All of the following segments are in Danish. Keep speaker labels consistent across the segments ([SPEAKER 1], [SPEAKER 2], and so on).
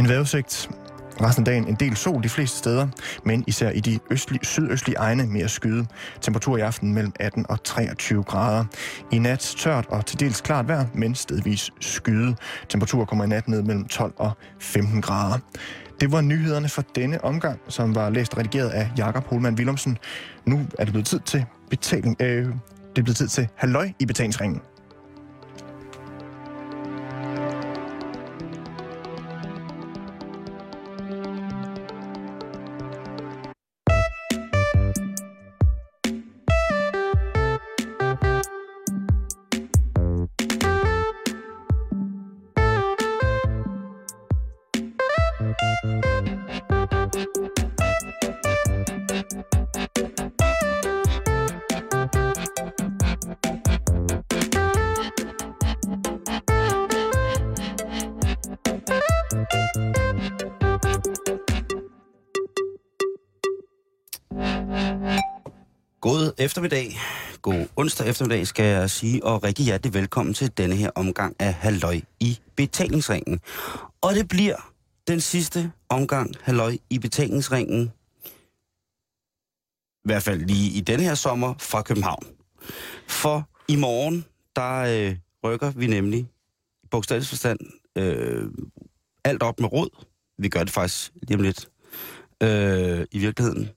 [SPEAKER 1] En vejrudsigt. Resten af dagen en del sol de fleste steder, men især i de østlige, sydøstlige egne mere skyde. Temperatur i aften mellem 18 og 23 grader. I nat tørt og til dels klart vejr, men stedvis skyde. Temperatur kommer i nat ned mellem 12 og 15 grader. Det var nyhederne for denne omgang, som var læst og redigeret af Jakob Holman Willumsen. Nu er det blevet tid til betaling. Øh, det er blevet tid til halløj i betalingsringen.
[SPEAKER 2] Eftermiddag, god onsdag eftermiddag, skal jeg sige, og rigtig hjertelig velkommen til denne her omgang af Halløj i betalingsringen. Og det bliver den sidste omgang Halløj i betalingsringen, i hvert fald lige i denne her sommer, fra København. For i morgen, der øh, rykker vi nemlig, i bogstavelig forstand, øh, alt op med råd. Vi gør det faktisk lige om lidt. Øh, I virkeligheden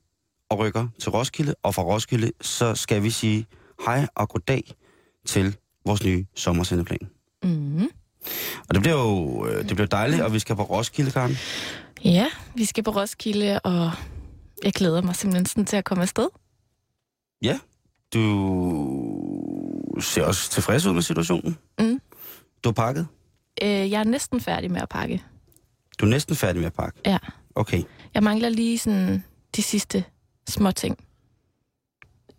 [SPEAKER 2] og rykker til Roskilde, og fra Roskilde, så skal vi sige hej og goddag til vores nye sommersendeplan.
[SPEAKER 3] Mm.
[SPEAKER 2] Og det bliver jo øh, det bliver dejligt, og vi skal på Roskilde, Karen.
[SPEAKER 3] Ja, vi skal på Roskilde, og jeg glæder mig simpelthen sådan til at komme afsted.
[SPEAKER 2] Ja, du ser også tilfreds ud med situationen.
[SPEAKER 3] Mm.
[SPEAKER 2] Du har pakket.
[SPEAKER 3] Øh, jeg er næsten færdig med at pakke.
[SPEAKER 2] Du er næsten færdig med at pakke.
[SPEAKER 3] Ja.
[SPEAKER 2] Okay.
[SPEAKER 3] Jeg mangler lige sådan de sidste små ting.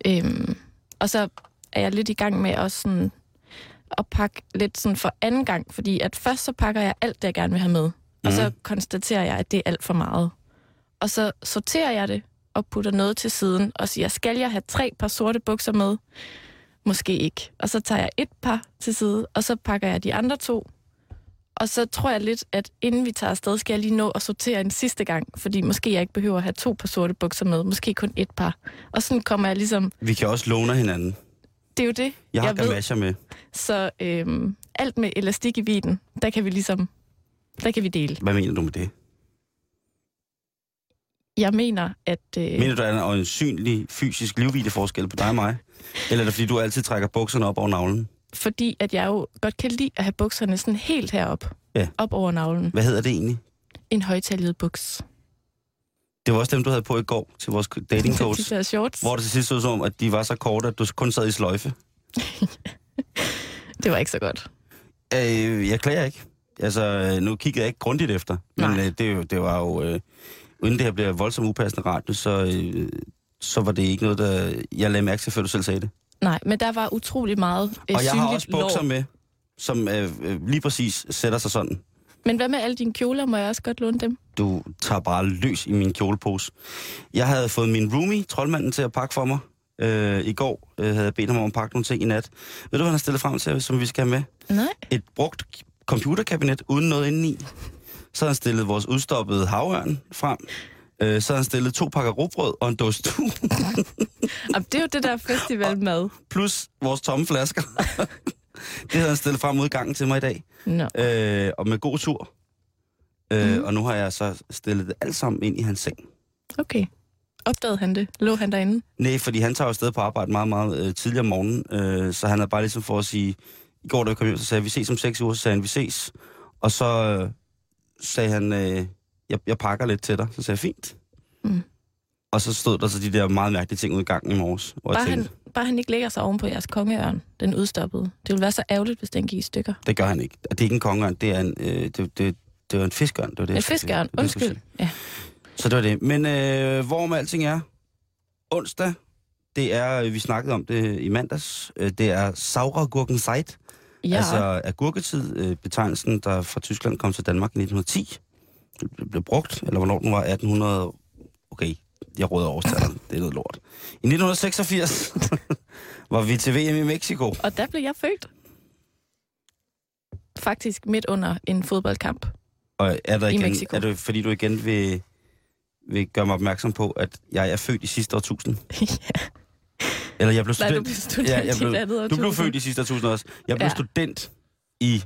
[SPEAKER 3] Øhm, og så er jeg lidt i gang med også sådan at pakke lidt sådan for anden gang, fordi at først så pakker jeg alt det, jeg gerne vil have med, og så
[SPEAKER 2] Mhm.
[SPEAKER 3] konstaterer jeg, at det er alt for meget. Og så sorterer jeg det og putter noget til siden og siger, skal jeg have tre par sorte bukser med? Måske ikke. Og så tager jeg et par til side, og så pakker jeg de andre to. Og så tror jeg lidt, at inden vi tager afsted, skal jeg lige nå at sortere en sidste gang, fordi måske jeg ikke behøver at have to par sorte bukser med, måske kun et par. Og sådan kommer jeg ligesom,
[SPEAKER 2] Vi kan også låne hinanden.
[SPEAKER 3] det er jo det,
[SPEAKER 2] Jeg har gamasjer med.
[SPEAKER 3] Så øhm, alt med elastik i viden, der kan vi ligesom, der kan vi dele.
[SPEAKER 2] Hvad mener du med det?
[SPEAKER 3] Jeg mener, at... Øh,
[SPEAKER 2] Mener du, at der er en synlig fysisk livvideforskel på dig og mig? Eller er det, fordi du altid trækker bukserne op over navlen?
[SPEAKER 3] Fordi at jeg jo godt kan lide at have bukserne sådan helt herop,
[SPEAKER 2] Ja.
[SPEAKER 3] op over navlen.
[SPEAKER 2] Hvad hedder det egentlig?
[SPEAKER 3] En højtaljet buks.
[SPEAKER 2] Det var også dem, du havde på i går til vores dating
[SPEAKER 3] De
[SPEAKER 2] coach.
[SPEAKER 3] der shorts,
[SPEAKER 2] Hvor det til sidst så som om, at de var så korte, at du kun sad i sløjfe.
[SPEAKER 3] det var ikke så godt.
[SPEAKER 2] Øh, jeg klager ikke. Altså, øh, nu kiggede jeg ikke grundigt efter. Men
[SPEAKER 3] Nej.
[SPEAKER 2] øh, det, er jo- det var jo... Øh, uden det her bliver voldsomt upassende radio, så, øh, så var det ikke noget, der jeg lagde mærke til, før du selv sagde det.
[SPEAKER 3] Nej, men der var utrolig meget øh,
[SPEAKER 2] Og jeg har også bukser
[SPEAKER 3] lår.
[SPEAKER 2] med, som øh, øh, lige præcis sætter sig sådan.
[SPEAKER 3] Men hvad med alle dine kjoler? Må jeg også godt låne dem?
[SPEAKER 2] Du tager bare løs i min kjolepose. Jeg havde fået min roomie, troldmanden, til at pakke for mig. Øh, I går øh, havde jeg bedt ham om at pakke nogle ting i nat. Ved du, hvad han har stillet frem til, som vi skal have med?
[SPEAKER 3] Nej.
[SPEAKER 2] Et brugt computerkabinet uden noget indeni. Så har han stillet vores udstoppede havørn frem. Øh, så har han stillet to pakker råbrød og en dåse du,
[SPEAKER 3] det er jo det der festivalmad.
[SPEAKER 2] plus vores tomme flasker. det havde han stillet frem mod gangen til mig i dag.
[SPEAKER 3] Nå.
[SPEAKER 2] Øh, og med god tur. Øh,
[SPEAKER 3] Mhm.
[SPEAKER 2] Og nu har jeg så stillet det alt sammen ind i hans seng.
[SPEAKER 3] Okay. Opdagede han det? Lå han derinde?
[SPEAKER 2] Nej, fordi han tager jo afsted på arbejde meget, meget øh, tidligere om morgenen, øh, så han er bare ligesom for at sige, i går da jeg kom hjem, så sagde jeg, vi ses om seks uger, så sagde han, vi ses. Og så øh, sagde han, øh, jeg, jeg pakker lidt til dig. Så sagde jeg, fint.
[SPEAKER 3] Mm.
[SPEAKER 2] Og så stod der så de der meget mærkelige ting ud i gangen i morges, hvor
[SPEAKER 3] Bare
[SPEAKER 2] jeg
[SPEAKER 3] han,
[SPEAKER 2] tænkte,
[SPEAKER 3] bare han ikke lægger sig oven på jeres kongeørn, den udstoppede. Det ville være så ærgerligt, hvis den gik i stykker.
[SPEAKER 2] det gør han ikke. Det er ikke en kongeørn, det er en, øh, det, det, det var en fiskørn. Det var det,
[SPEAKER 3] En
[SPEAKER 2] sige.
[SPEAKER 3] fiskeørn,
[SPEAKER 2] Det
[SPEAKER 3] undskyld. Ja.
[SPEAKER 2] Så det var det. Men øh, hvor med alting er, onsdag, det er, øh, vi snakkede om det i mandags, øh, det er Sauragurken Zeit.
[SPEAKER 3] ja.
[SPEAKER 2] Altså agurketid, øh, betegnelsen, der fra Tyskland kom til Danmark i 1910, det blev brugt, eller hvornår den var, 1800... Okay, jeg råder årstallet, det er noget lort. I 1986 var vi til VM i Mexico.
[SPEAKER 3] Og der blev jeg født. Faktisk midt under en fodboldkamp.
[SPEAKER 2] Og er, der
[SPEAKER 3] I
[SPEAKER 2] igen,
[SPEAKER 3] Mexico.
[SPEAKER 2] er det fordi, du igen vil, vil gøre mig opmærksom på, at jeg er født i sidste årtusind? Eller jeg blev
[SPEAKER 3] Nej,
[SPEAKER 2] student.
[SPEAKER 3] du blev student
[SPEAKER 2] ja,
[SPEAKER 3] i
[SPEAKER 2] jeg blev,
[SPEAKER 3] andet
[SPEAKER 2] Du blev født i sidste årtusind også. Jeg blev
[SPEAKER 3] Ja.
[SPEAKER 2] student i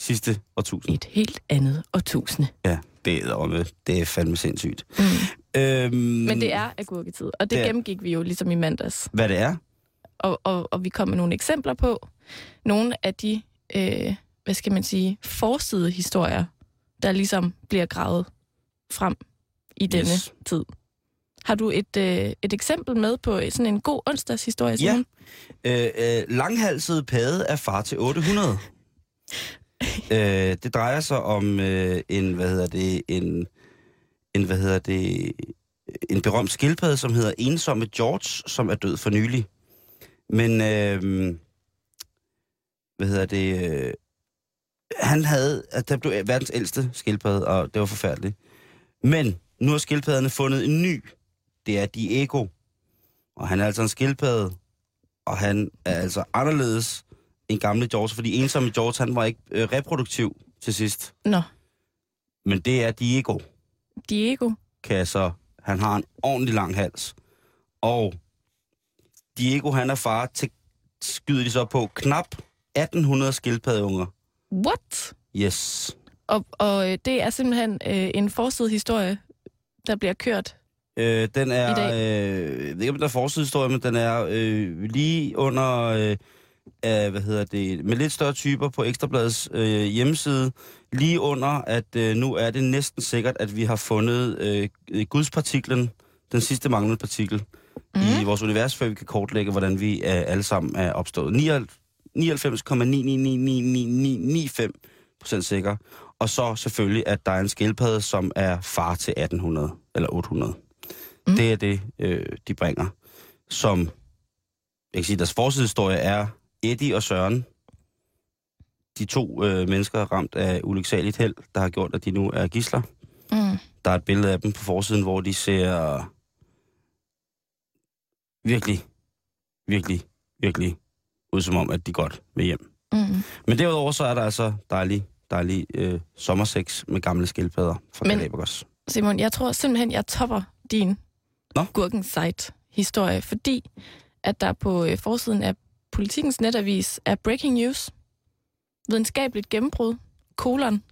[SPEAKER 2] sidste årtusind.
[SPEAKER 3] Et helt andet årtusinde.
[SPEAKER 2] Ja, det er, med. det er fandme sindssygt.
[SPEAKER 3] Mm.
[SPEAKER 2] Øhm,
[SPEAKER 3] Men det er agurketid, og det
[SPEAKER 2] Det
[SPEAKER 3] gennemgik vi jo ligesom i mandags.
[SPEAKER 2] Hvad det er?
[SPEAKER 3] Og, og, og vi kom med nogle eksempler på nogle af de, øh, hvad skal man sige, forside historier, der ligesom bliver gravet frem i denne
[SPEAKER 2] Yes.
[SPEAKER 3] tid. Har du et, øh, et eksempel med på sådan en god onsdagshistorie,
[SPEAKER 2] Ja.
[SPEAKER 3] Simon?
[SPEAKER 2] Øh, øh, langhalset pade er far til 800 øh, det drejer sig om øh, en, hvad hedder det, en, en, hvad hedder det, en berømt skildpadde, som hedder Ensomme George, som er død for nylig. Men, øh, hvad hedder det, øh, han havde, at der blev verdens ældste skildpadde, og det var forfærdeligt. Men nu har skildpadderne fundet en ny. Det er Diego. Og han er altså en skildpadde, og han er altså anderledes end gamle George, fordi ensomme George, han var ikke øh, reproduktiv til sidst.
[SPEAKER 3] Nå,
[SPEAKER 2] Men det er Diego,
[SPEAKER 3] Diego.
[SPEAKER 2] kan så. Han har en ordentlig lang hals. Og Diego, han er far til, skyder de så på, knap 1800 skildpaddeunger.
[SPEAKER 3] What?
[SPEAKER 2] Yes.
[SPEAKER 3] Og, og øh, det er simpelthen øh, en forsidehistorie, der bliver kørt.
[SPEAKER 2] Øh, den er, øh, jeg ved ikke, om der er forsidehistorie, men den er øh, lige under, øh, øh, hvad hedder det, med lidt større typer på Ekstrabladets øh, hjemmeside, lige under, at øh, nu er det næsten sikkert, at vi har fundet øh, gudspartiklen, den sidste manglende partikel, mm.
[SPEAKER 3] Mhm.
[SPEAKER 2] i vores univers, før vi kan kortlægge, hvordan vi øh, alle sammen er opstået. 99,9999995 procent sikker. Og så selvfølgelig, at der er en skildpadde, som er far til 1800 eller 800. Mm.
[SPEAKER 3] Mm.
[SPEAKER 2] Det er det, øh, de bringer. Som, jeg kan sige, deres forsidehistorie er Eddie og Søren. De to øh, mennesker ramt af ulyksaligt held, der har gjort, at de nu er gisler.
[SPEAKER 3] Mm.
[SPEAKER 2] Der er et billede af dem på forsiden, hvor de ser virkelig, virkelig, virkelig ud som om, at de godt vil hjem.
[SPEAKER 3] Mm.
[SPEAKER 2] Men derudover så er der altså dejlig, dejlig øh, sommersex med gamle skildpadder fra
[SPEAKER 3] Men-
[SPEAKER 2] Galapagos.
[SPEAKER 3] Simon, jeg tror simpelthen, jeg topper din
[SPEAKER 2] Nå?
[SPEAKER 3] Gurkensite historie, fordi at der på øh, forsiden af politikens netavis er breaking news. Videnskabeligt gennembrud. Kolon.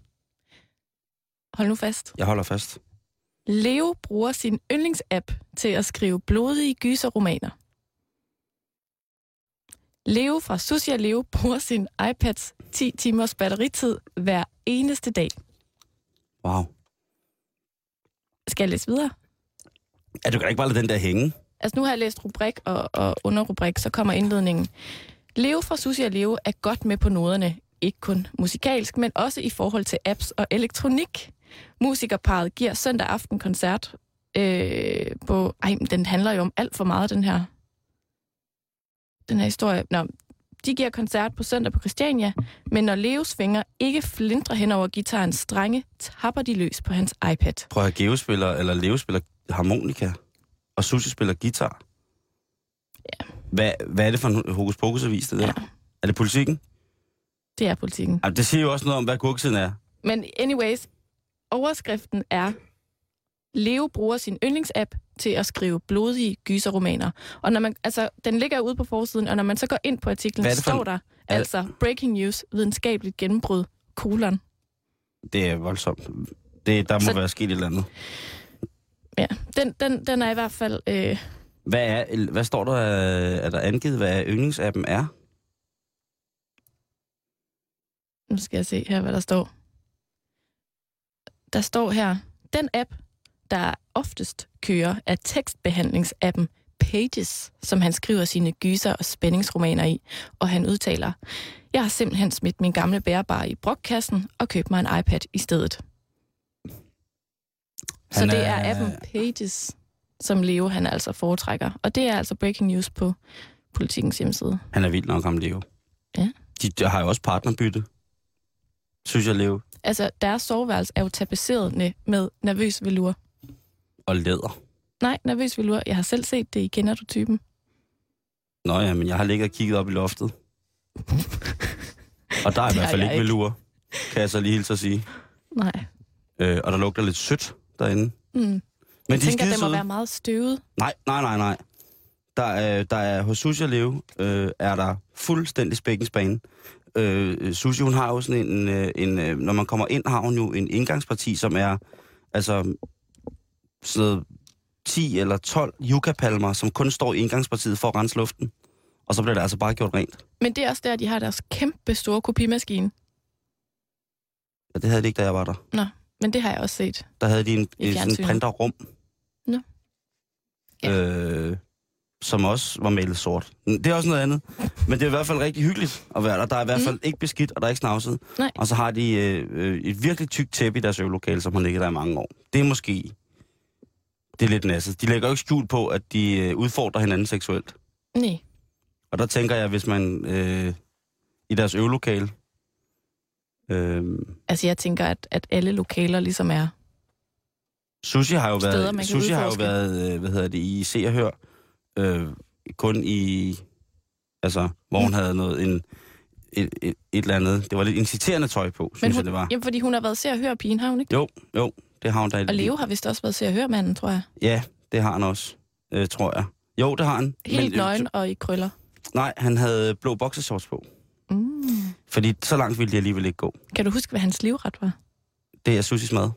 [SPEAKER 3] Hold nu fast.
[SPEAKER 2] Jeg holder fast.
[SPEAKER 3] Leo bruger sin yndlingsapp til at skrive blodige gyserromaner. Leo fra Sushi og Leo bruger sin iPads 10 timers batteritid hver eneste dag.
[SPEAKER 2] Wow.
[SPEAKER 3] Skal jeg læse videre?
[SPEAKER 2] Ja, du kan ikke bare lade den der hænge.
[SPEAKER 3] Altså nu har jeg læst rubrik og, og underrubrik, så kommer indledningen. Leo fra Susie og Leo er godt med på noderne. Ikke kun musikalsk, men også i forhold til apps og elektronik. Musikerparet giver søndag aften koncert øh, på... Ej, men den handler jo om alt for meget, den her, den her historie. Nå, de giver koncert på søndag på Christiania, men når Leos fingre ikke flindrer hen over guitarens strenge, tapper de løs på hans iPad.
[SPEAKER 2] Prøv at Geo spiller, eller Leo spiller harmonika, og Susie spiller guitar.
[SPEAKER 3] Ja.
[SPEAKER 2] Hvad, hvad er det for en hokus pokus avis, det der?
[SPEAKER 3] Ja.
[SPEAKER 2] Er det politikken?
[SPEAKER 3] Det er politikken.
[SPEAKER 2] Altså, det siger jo også noget om, hvad gurksiden er.
[SPEAKER 3] Men anyways, overskriften er, Leo bruger sin yndlingsapp til at skrive blodige gyserromaner. Og når man, altså, den ligger ude på forsiden, og når man så går ind på artiklen,
[SPEAKER 2] Hvad
[SPEAKER 3] så står
[SPEAKER 2] en-
[SPEAKER 3] der
[SPEAKER 2] er-
[SPEAKER 3] altså breaking news, videnskabeligt gennembrud, kolon.
[SPEAKER 2] Det er voldsomt. Det, der må
[SPEAKER 3] Så-
[SPEAKER 2] være sket et eller andet.
[SPEAKER 3] Ja, den, den, den er i hvert fald... Øh,
[SPEAKER 2] Hvad, er, hvad står der, er der angivet, hvad yndlingsappen er?
[SPEAKER 3] nu skal jeg se her, hvad der står. Der står her, den app, der oftest kører, er tekstbehandlingsappen Pages, som han skriver sine gyser og spændingsromaner i, og han udtaler, jeg har simpelthen smidt min gamle bærbare i brokkassen og købt mig en iPad i stedet. Så det er
[SPEAKER 2] er-
[SPEAKER 3] appen Pages, som Leo han altså foretrækker. Og det er altså breaking news på politikens hjemmeside.
[SPEAKER 2] Han er vildt nok om Leo.
[SPEAKER 3] Ja.
[SPEAKER 2] De, de har jo også partnerbytte. Synes jeg, Leo.
[SPEAKER 3] Altså, deres soveværelse er jo tapetseret med, nervøs velur.
[SPEAKER 2] Og læder.
[SPEAKER 3] Nej, nervøs velur. Jeg har selv set det i Kender du typen?
[SPEAKER 2] Nå ja, men jeg har ligget og kigget op i loftet. Og der er i hvert fald ikke velure, kan jeg så lige hilse at sige.
[SPEAKER 3] Nej.
[SPEAKER 2] Øh, og der lugter lidt sødt derinde.
[SPEAKER 3] Mm.
[SPEAKER 2] Men
[SPEAKER 3] Jeg
[SPEAKER 2] de er
[SPEAKER 3] tænker, det må være meget støvet.
[SPEAKER 2] Nej, nej, nej, nej. Der er, der er hos Sushi og Leve, øh, er der fuldstændig spækkensbane. Øh, Sushi, hun har jo sådan en, øh, en øh, når man kommer ind, har hun jo en indgangsparti, som er, altså, sådan noget 10 eller 12 yucca-palmer, som kun står i indgangspartiet for at rense luften. Og så bliver det altså bare gjort rent.
[SPEAKER 3] Men det er også der, de har deres kæmpe store kopimaskine.
[SPEAKER 2] Ja, det havde de ikke, da jeg var der.
[SPEAKER 3] Men det har jeg også set.
[SPEAKER 2] Der havde de en, en sådan printerrum.
[SPEAKER 3] Nå. Ja.
[SPEAKER 2] Øh, som også var malet sort. Det er også noget andet. Men det er i hvert fald rigtig hyggeligt at være der. Der er i hvert fald ikke beskidt, og der er ikke snavset.
[SPEAKER 3] Mm. Nej.
[SPEAKER 2] Og så har de øh, øh, et virkelig tykt tæppe i deres øvelokale, som har ligget der i mange år. Det er måske... Det er lidt nasset. De lægger jo ikke skjul på, at de øh, udfordrer hinanden seksuelt.
[SPEAKER 3] Nej.
[SPEAKER 2] Og der tænker jeg, hvis man øh, i deres øvelokale... Øh,
[SPEAKER 3] Altså, jeg tænker, at, at alle lokaler ligesom er...
[SPEAKER 2] Sushi har jo
[SPEAKER 3] Steder,
[SPEAKER 2] været,
[SPEAKER 3] man
[SPEAKER 2] sushi har jo været, øh, hvad hedder det, i Se og Hør, øh, kun i, altså, hvor
[SPEAKER 3] Mm.
[SPEAKER 2] hun havde noget, en, et, et, et eller andet, det var lidt inciterende tøj på, synes
[SPEAKER 3] Men
[SPEAKER 2] jeg
[SPEAKER 3] hun,
[SPEAKER 2] det var.
[SPEAKER 3] jamen, fordi hun har været se og høre pigen, har hun ikke?
[SPEAKER 2] Jo, jo, det har hun da.
[SPEAKER 3] Og Leo har vist også været se og høre manden, tror jeg.
[SPEAKER 2] Ja, det har han også, øh, tror jeg. Jo, det har han.
[SPEAKER 3] Helt
[SPEAKER 2] øh,
[SPEAKER 3] nøgen og i krøller.
[SPEAKER 2] Nej, han havde blå boxershorts på. Fordi så langt ville de alligevel ikke gå.
[SPEAKER 3] Kan du huske, hvad hans livret var?
[SPEAKER 2] Det er Susis mad.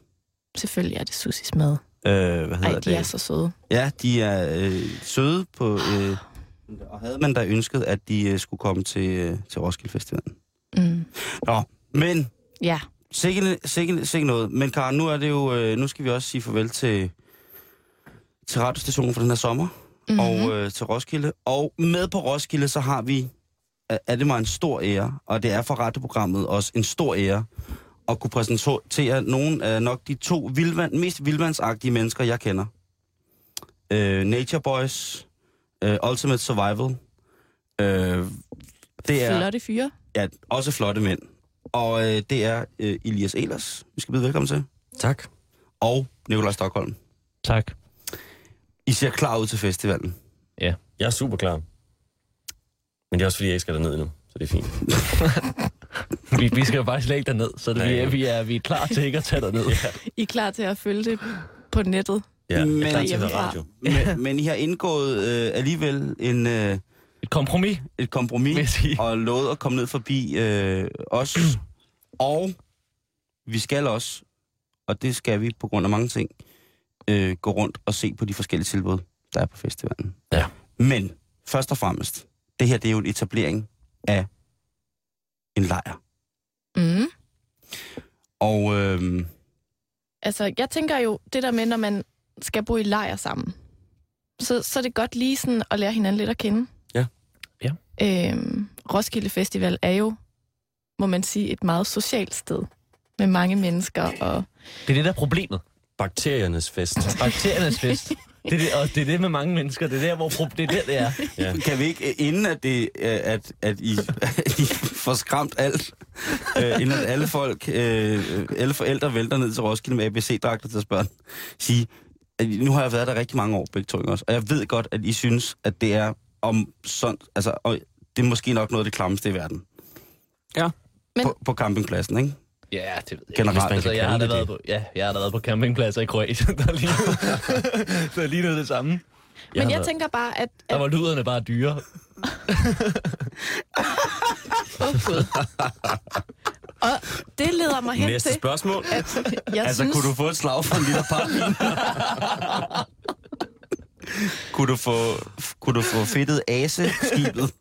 [SPEAKER 3] Selvfølgelig er det Susis mad.
[SPEAKER 2] Øh, hvad hedder
[SPEAKER 3] Ej, de
[SPEAKER 2] det?
[SPEAKER 3] er så søde.
[SPEAKER 2] Ja, de er øh, søde på... Øh, og havde man da ønsket, at de øh, skulle komme til, øh, til Roskilde Festivalen.
[SPEAKER 3] Mm.
[SPEAKER 2] Nå, men
[SPEAKER 3] Ja.
[SPEAKER 2] sikkert, sikkert, sikkert noget. Men Karen, nu er det jo, øh, nu skal vi også sige farvel til, til radiostationen for den her sommer,
[SPEAKER 3] Mm-hmm.
[SPEAKER 2] og øh, til Roskilde. Og med på Roskilde, så har vi, er det mig en stor ære, og det er for radioprogrammet også en stor ære, at kunne præsentere nogle af nok de to vildvand, mest vildvandsagtige mennesker, jeg kender. Øh, Nature Boys, øh, Ultimate Survival. Øh, det er
[SPEAKER 3] Flotte fyre.
[SPEAKER 2] ja, også flotte mænd. Og øh, det er øh, Elias Elers, vi skal byde velkommen til,
[SPEAKER 4] Tak.
[SPEAKER 2] og Nikolaj Stockholm.
[SPEAKER 4] Tak.
[SPEAKER 2] I ser klar ud til festivalen.
[SPEAKER 4] Ja, jeg er super klar. Men det er også fordi, jeg ikke skal derned endnu, så det er fint.
[SPEAKER 5] Vi, vi skal jo bare slet ikke derned, så det,
[SPEAKER 4] Nej.
[SPEAKER 5] vi, er, vi, er, vi er klar til ikke at tage derned. Ja.
[SPEAKER 3] I er klar til at følge det på nettet.
[SPEAKER 4] Ja, jeg
[SPEAKER 2] Men-
[SPEAKER 4] er klar til at radio.
[SPEAKER 2] Men, men I har indgået øh, alligevel en, øh,
[SPEAKER 5] Et kompromis,
[SPEAKER 2] et kompromis og lovet at komme ned forbi øh, os. og vi skal også, og det skal vi på grund af mange ting, øh, gå rundt og se på de forskellige tilbud, der er på festivalen.
[SPEAKER 5] Ja.
[SPEAKER 2] Men først og fremmest, det her det er jo en etablering af en lejr.
[SPEAKER 3] Mm.
[SPEAKER 2] Og øh,
[SPEAKER 3] Altså, jeg tænker jo, det der med, når man skal bo i lejr sammen, så, så er det godt lige sådan at lære hinanden lidt at kende.
[SPEAKER 4] Ja.
[SPEAKER 5] Ja.
[SPEAKER 3] Øhm, Roskilde Festival er jo, må man sige, et meget socialt sted med mange mennesker, og
[SPEAKER 5] Det er det, der er problemet.
[SPEAKER 4] Bakteriernes fest.
[SPEAKER 5] Bakteriernes fest. Det er det, og det er det med mange mennesker. Det er der, hvor det er der, det er.
[SPEAKER 4] Ja.
[SPEAKER 2] kan vi ikke, inden at, det, øh, at, at, I, at I får skræmt alt, øh, inden at alle folk, øh, alle forældre vælter ned til Roskilde med ABC-dragter til børn, sige, at nu har jeg været der rigtig mange år, begge to også, og jeg ved godt, at I synes, at det er om sådan, altså, og det er måske nok noget af det klammeste i verden.
[SPEAKER 4] Ja.
[SPEAKER 3] Men-
[SPEAKER 2] På, på campingpladsen, ikke?
[SPEAKER 5] Ja, det ved jeg
[SPEAKER 2] Generelt,
[SPEAKER 5] ikke. Altså,
[SPEAKER 4] kan
[SPEAKER 5] jeg, har da
[SPEAKER 4] det
[SPEAKER 5] været på, ja, jeg har da været på campingpladser i Kroatien. Der lignede, der lignede det samme.
[SPEAKER 3] Men
[SPEAKER 5] har
[SPEAKER 3] jeg
[SPEAKER 5] været-
[SPEAKER 3] tænker bare, at...
[SPEAKER 5] Der
[SPEAKER 3] at
[SPEAKER 5] var luderne bare dyre.
[SPEAKER 3] Gud. Og det leder mig hen
[SPEAKER 4] Næste
[SPEAKER 3] til,
[SPEAKER 4] spørgsmål.
[SPEAKER 3] at jeg
[SPEAKER 2] altså,
[SPEAKER 3] synes...
[SPEAKER 2] kunne du få et slag for en liter parvin? kunne, du få, kunne du få fedtet ase-skibet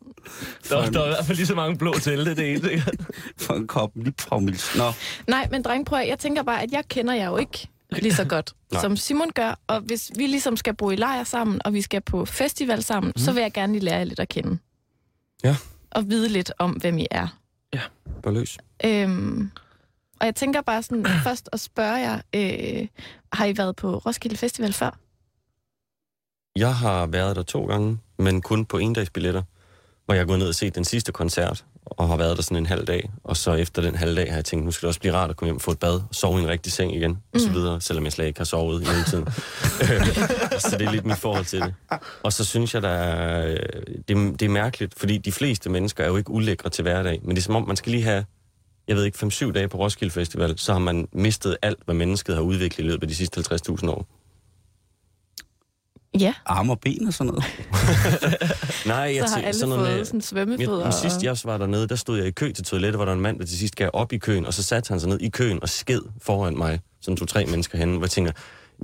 [SPEAKER 5] Der, var- der var i hvert fald lige så mange blå telte, det ene. sikkert.
[SPEAKER 2] for en kop Lipfraumils? Nå,
[SPEAKER 3] Nej, men dreng, prøv at, jeg tænker bare, at jeg kender jer jo ikke lige så godt,
[SPEAKER 4] Nej.
[SPEAKER 3] som Simon gør. Og hvis vi ligesom skal bo i lejr sammen, og vi skal på festival sammen, mm. så vil jeg gerne lige lære jer lidt at kende.
[SPEAKER 4] Ja.
[SPEAKER 3] Og vide lidt om, hvem I er.
[SPEAKER 4] Bare løs.
[SPEAKER 3] Øhm, og jeg tænker bare sådan først at spørge jer, øh, har I været på Roskilde Festival før?
[SPEAKER 4] Jeg har været der to gange, men kun på endagsbilletter, hvor jeg er gået ned og set den sidste koncert, og har været der sådan en halv dag. Og så efter den halv dag har jeg tænkt, nu skal det også blive rart at komme hjem og få et bad, og sove i en rigtig seng igen, og så videre, selvom jeg slet ikke har sovet i mellemtiden. så det er lidt mit forhold til det. Og så synes jeg, der er, øh, det, det er mærkeligt, fordi de fleste mennesker er jo ikke ulækre til hverdag, men det er som om, man skal lige have jeg ved ikke, 5-7 dage på Roskilde Festival, så har man mistet alt, hvad mennesket har udviklet i løbet af de sidste 50.000 år.
[SPEAKER 3] Ja,
[SPEAKER 2] Arme og ben og sådan noget.
[SPEAKER 4] Nej, jeg
[SPEAKER 3] så har alle
[SPEAKER 4] sådan noget
[SPEAKER 3] fået
[SPEAKER 4] med...
[SPEAKER 3] sådan svømmefødder.
[SPEAKER 4] Jeg, men sidst jeg var dernede, der stod jeg i kø til toilettet, hvor der en mand, der til sidst gav op i køen, og så satte han sig ned i køen og sked foran mig, sådan to-tre mennesker henne, hvor jeg tænker,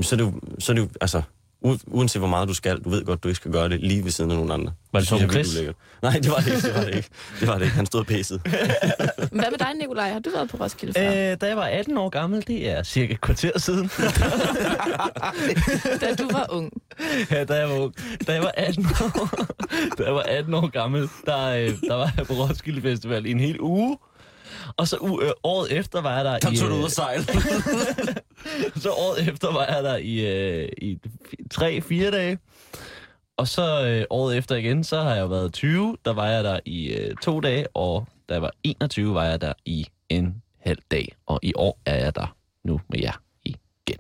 [SPEAKER 4] så er det jo, så er det jo altså, u- uanset hvor meget du skal, du ved godt, du ikke skal gøre det lige ved siden af nogen andre.
[SPEAKER 5] Var det
[SPEAKER 4] virkelig
[SPEAKER 5] Chris?
[SPEAKER 4] ulækkert. Nej, det var det ikke, det var det ikke. Det var det ikke. Han stod og pæsede.
[SPEAKER 3] Hvad med dig, Nikolaj? Har du været på Roskilde før?
[SPEAKER 5] Øh, da jeg var 18 år gammel, det er cirka et kvarter siden.
[SPEAKER 3] Da du var ung.
[SPEAKER 5] ja, da jeg var, ung. da jeg var 18 år, da jeg var 18 år gammel, der, øh, der var jeg på Roskilde Festival i en hel uge. Og så u- øh, året efter var jeg der,
[SPEAKER 2] Der
[SPEAKER 5] i...
[SPEAKER 2] tog du ud
[SPEAKER 5] øh,
[SPEAKER 2] og sejle.
[SPEAKER 5] så året efter var jeg der i, øh, i 3-4 dage. Og så øh, året efter igen, så har jeg været 20. Der var jeg der i øh, to dage, og da jeg var 21, var jeg der i en halv dag. Og i år er jeg der nu med jer igen.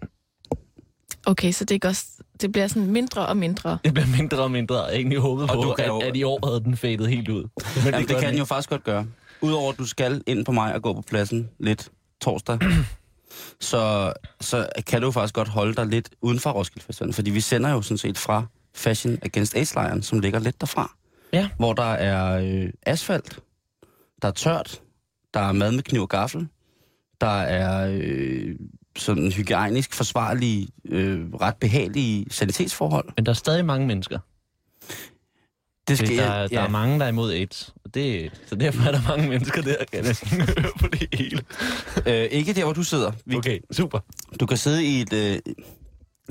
[SPEAKER 3] Okay, så det, er også, det bliver sådan mindre og mindre.
[SPEAKER 5] Det bliver mindre og mindre, og jeg egentlig håbet
[SPEAKER 2] Og
[SPEAKER 5] på,
[SPEAKER 2] du kan
[SPEAKER 5] at,
[SPEAKER 2] jo-
[SPEAKER 5] at i år havde den fadet helt ud. Men
[SPEAKER 2] Jamen, det
[SPEAKER 5] gør
[SPEAKER 2] kan den jo faktisk godt gøre. Udover at du skal ind på mig og gå på pladsen lidt torsdag, så, så kan du faktisk godt holde dig lidt uden for Roskilde Festivalen. Fordi vi sender jo sådan set fra Fashion Against AIDS-lejren, som ligger lidt derfra.
[SPEAKER 5] Ja.
[SPEAKER 2] Hvor der er øh, asfalt, der er tørt, der er mad med kniv og gaffel, der er øh, sådan hygiejnisk forsvarlige, øh, ret behagelige sanitetsforhold.
[SPEAKER 5] Men der er stadig mange mennesker.
[SPEAKER 2] Det
[SPEAKER 5] Det, der, der er mange, der er imod AIDS. Og det, så derfor er der mange mennesker der, kan jeg næsten høre på det hele.
[SPEAKER 2] øh, ikke der, hvor du sidder. Vi,
[SPEAKER 5] Okay, super.
[SPEAKER 2] Du kan sidde i et... Øh,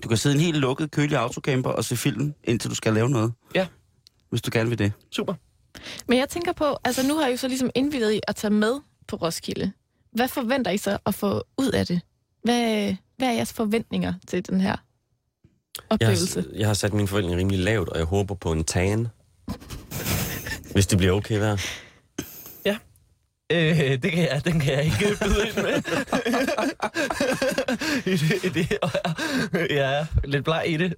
[SPEAKER 2] du kan sidde i en helt lukket, kølig autocamper og se film, indtil du skal lave noget.
[SPEAKER 5] Ja.
[SPEAKER 2] Hvis du gerne vil det.
[SPEAKER 5] Super.
[SPEAKER 3] Men jeg tænker på, altså nu har I jo så ligesom indvidet i at tage med på Roskilde. Hvad forventer I så at få ud af det? Hvad, hvad er jeres forventninger til den her
[SPEAKER 4] Jeg
[SPEAKER 3] oplevelse?
[SPEAKER 4] har, jeg har sat mine forventninger rimelig lavt, og jeg håber på en tan. Hvis det bliver okay vejr.
[SPEAKER 5] Øh, det kan jeg, den kan jeg ikke byde ind med. I det, i det, og jeg, jeg er lidt bleg i det.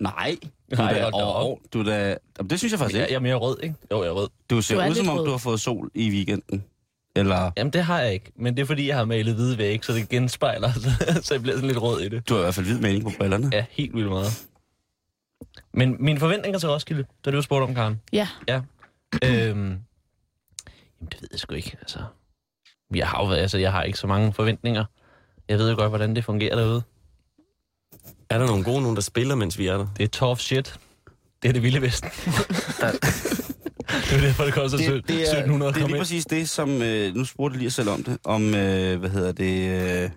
[SPEAKER 2] Nej. Du
[SPEAKER 5] Nej,
[SPEAKER 2] er da,
[SPEAKER 5] hold da op.
[SPEAKER 2] over, du er da, jamen, det synes jeg faktisk
[SPEAKER 5] jeg,
[SPEAKER 2] ikke.
[SPEAKER 5] jeg er mere rød, ikke? Jo, jeg er rød.
[SPEAKER 2] Du ser
[SPEAKER 3] Du er
[SPEAKER 2] ud som om,
[SPEAKER 3] rød.
[SPEAKER 2] du har fået sol i weekenden. Eller
[SPEAKER 5] Jamen, det har jeg ikke. Men det er, fordi jeg har malet hvide væg, så det genspejler, så, så jeg bliver sådan lidt rød i det.
[SPEAKER 2] du har i hvert fald hvid mening på brillerne.
[SPEAKER 5] Ja, helt vildt meget. Men mine forventninger til Roskilde, da du spurgte om, Karen.
[SPEAKER 3] Ja.
[SPEAKER 5] Ja. øhm, jamen, det ved jeg sgu ikke. Altså, jeg har, jo, været- altså, jeg har ikke så mange forventninger. Jeg ved jo godt, hvordan det fungerer derude.
[SPEAKER 4] Er der nogle gode nogen, der spiller, mens vi er der?
[SPEAKER 5] Det er tough shit. Det er det vilde vesten. det er derfor, det koster
[SPEAKER 2] Det, det, er,
[SPEAKER 5] 1700 at
[SPEAKER 2] det er lige præcis det, som... Øh, nu spurgte jeg lige selv om det. Om, øh, hvad hedder det... Øh,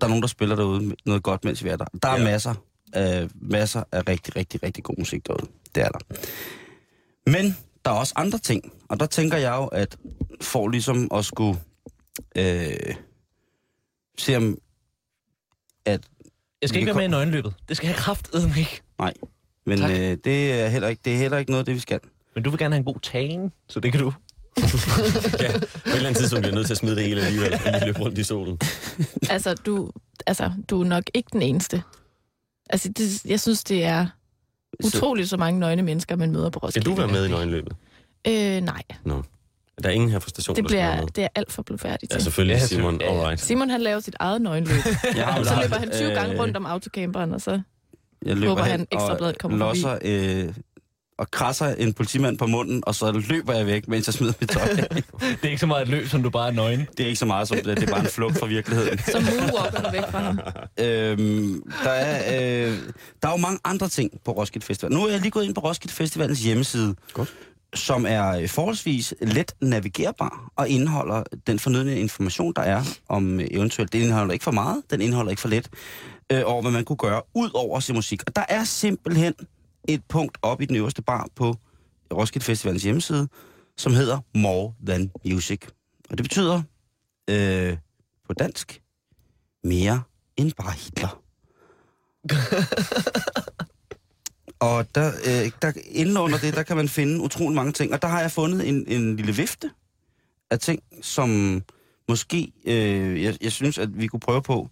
[SPEAKER 2] der er nogen, der spiller derude noget godt, mens vi er der. Der er
[SPEAKER 4] ja.
[SPEAKER 2] masser, øh, masser af rigtig, rigtig, rigtig god musik derude. Det er der. Men der er også andre ting. Og der tænker jeg jo, at for ligesom at skulle øh, se om... At,
[SPEAKER 5] Jeg skal ikke
[SPEAKER 2] vi
[SPEAKER 5] være med i nøgenløbet. Det skal jeg kraftedeme ikke.
[SPEAKER 2] men
[SPEAKER 5] Tak.
[SPEAKER 2] øh, det, er heller ikke, det er heller ikke noget af det, vi skal.
[SPEAKER 5] Men du vil gerne have en god tan, så det kan du.
[SPEAKER 4] Ja, på et eller andet tidspunkt bliver jeg nødt til at smide det hele alligevel, og lige løbe rundt i solen.
[SPEAKER 3] Altså, du, altså, du er nok ikke den eneste. Altså, det, jeg synes, det er utroligt så mange nøgne mennesker, man møder på
[SPEAKER 4] Skal
[SPEAKER 3] Roskilde.
[SPEAKER 4] du være med i nøgenløbet?
[SPEAKER 3] Øh, nej,
[SPEAKER 4] Der er ingen her fra stationen,
[SPEAKER 3] det,
[SPEAKER 4] der skal være
[SPEAKER 3] bliver,
[SPEAKER 4] med.
[SPEAKER 3] det er alt for blodfærdigt
[SPEAKER 4] Ja, selvfølgelig,
[SPEAKER 5] Ja,
[SPEAKER 4] Simon.
[SPEAKER 5] Ja, ja.
[SPEAKER 4] Alright.
[SPEAKER 3] Simon, han laver sit eget nøgenløb.
[SPEAKER 2] Jo
[SPEAKER 3] så løber han 20 gange
[SPEAKER 2] øh,
[SPEAKER 3] rundt om autocamperen, og så...
[SPEAKER 2] Jeg løber
[SPEAKER 3] Håber, han Ekstrabladet kommer
[SPEAKER 2] og losser, øh, og krasser en politimand på munden, og så løber jeg væk, mens jeg smider mit tøj.
[SPEAKER 5] Det er ikke så meget et løb, som du bare er nøgen.
[SPEAKER 2] det er ikke så meget som det, det er bare en flugt fra virkeligheden.
[SPEAKER 3] Så moonwalker du væk fra ham.
[SPEAKER 2] øhm, der, er, øh, der er jo mange andre ting på Roskilde Festival. Nu er jeg lige gået ind på Roskilde Festivalens hjemmeside,
[SPEAKER 4] Godt.
[SPEAKER 2] som er forholdsvis let navigerbar og indeholder den fornødne information, der er om øh, eventuelt. Det indeholder ikke for meget, den indeholder ikke for lidt, øh, over hvad man kunne gøre ud over at se musik. Og der er simpelthen et punkt op i den øverste bar på Roskilde Festivalens hjemmeside, som hedder More Than Music. Og det betyder øh, på dansk mere end bare Hitler. Og der, øh, der, inden under det, der kan man finde utrolig mange ting. Og der har jeg fundet en, en lille vifte af ting, som måske, øh, jeg, jeg synes, at vi kunne prøve på.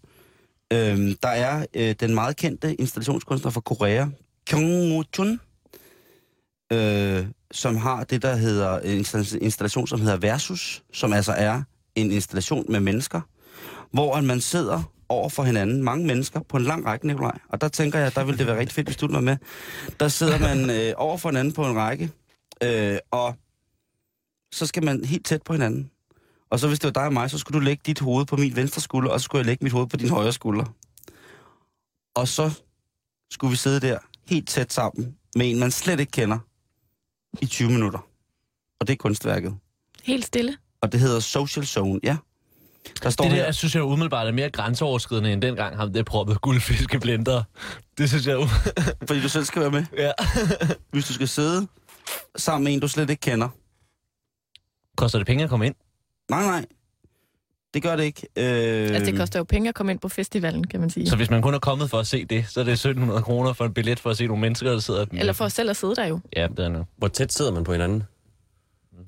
[SPEAKER 2] Øh, der er øh, den meget kendte installationskunstner fra Korea, Kyung Chun, øh, som har det, der hedder en installation, som hedder Versus, som altså er en installation med mennesker, hvor at man sidder over for hinanden, mange mennesker, på en lang række, Nikolaj. Og der tænker jeg, der ville det være rigtig fedt, hvis du var med. Der sidder man øh, over for hinanden på en række, øh, og så skal man helt tæt på hinanden. Og så hvis det var dig og mig, så skulle du lægge dit hoved på min venstre skulder, og så skulle jeg lægge mit hoved på din højre skulder. Og så skulle vi sidde der helt tæt sammen med en, man slet ikke kender, i 20 minutter. Og det er kunstværket.
[SPEAKER 3] Helt stille.
[SPEAKER 2] Og det hedder Social Zone, ja. Der står
[SPEAKER 5] Det
[SPEAKER 2] her,
[SPEAKER 5] der, jeg synes jeg umiddelbart er mere grænseoverskridende, end dengang ham det proppet guldfiskeblender. Det synes jeg... um-
[SPEAKER 2] fordi du selv skal være med.
[SPEAKER 5] ja.
[SPEAKER 2] Hvis du skal sidde sammen med en, du slet ikke kender.
[SPEAKER 5] Koster det penge at komme ind?
[SPEAKER 2] Nej, nej. Det gør det ikke. Øh,
[SPEAKER 3] Altså, det koster jo penge at komme ind på festivalen, kan man sige.
[SPEAKER 5] Så hvis man kun er kommet for at se det, så er det 1700 kroner for en billet for at se nogle mennesker, der sidder...
[SPEAKER 3] Eller for selv at sidde der jo.
[SPEAKER 5] Ja, det er noget.
[SPEAKER 4] Hvor tæt sidder man på hinanden?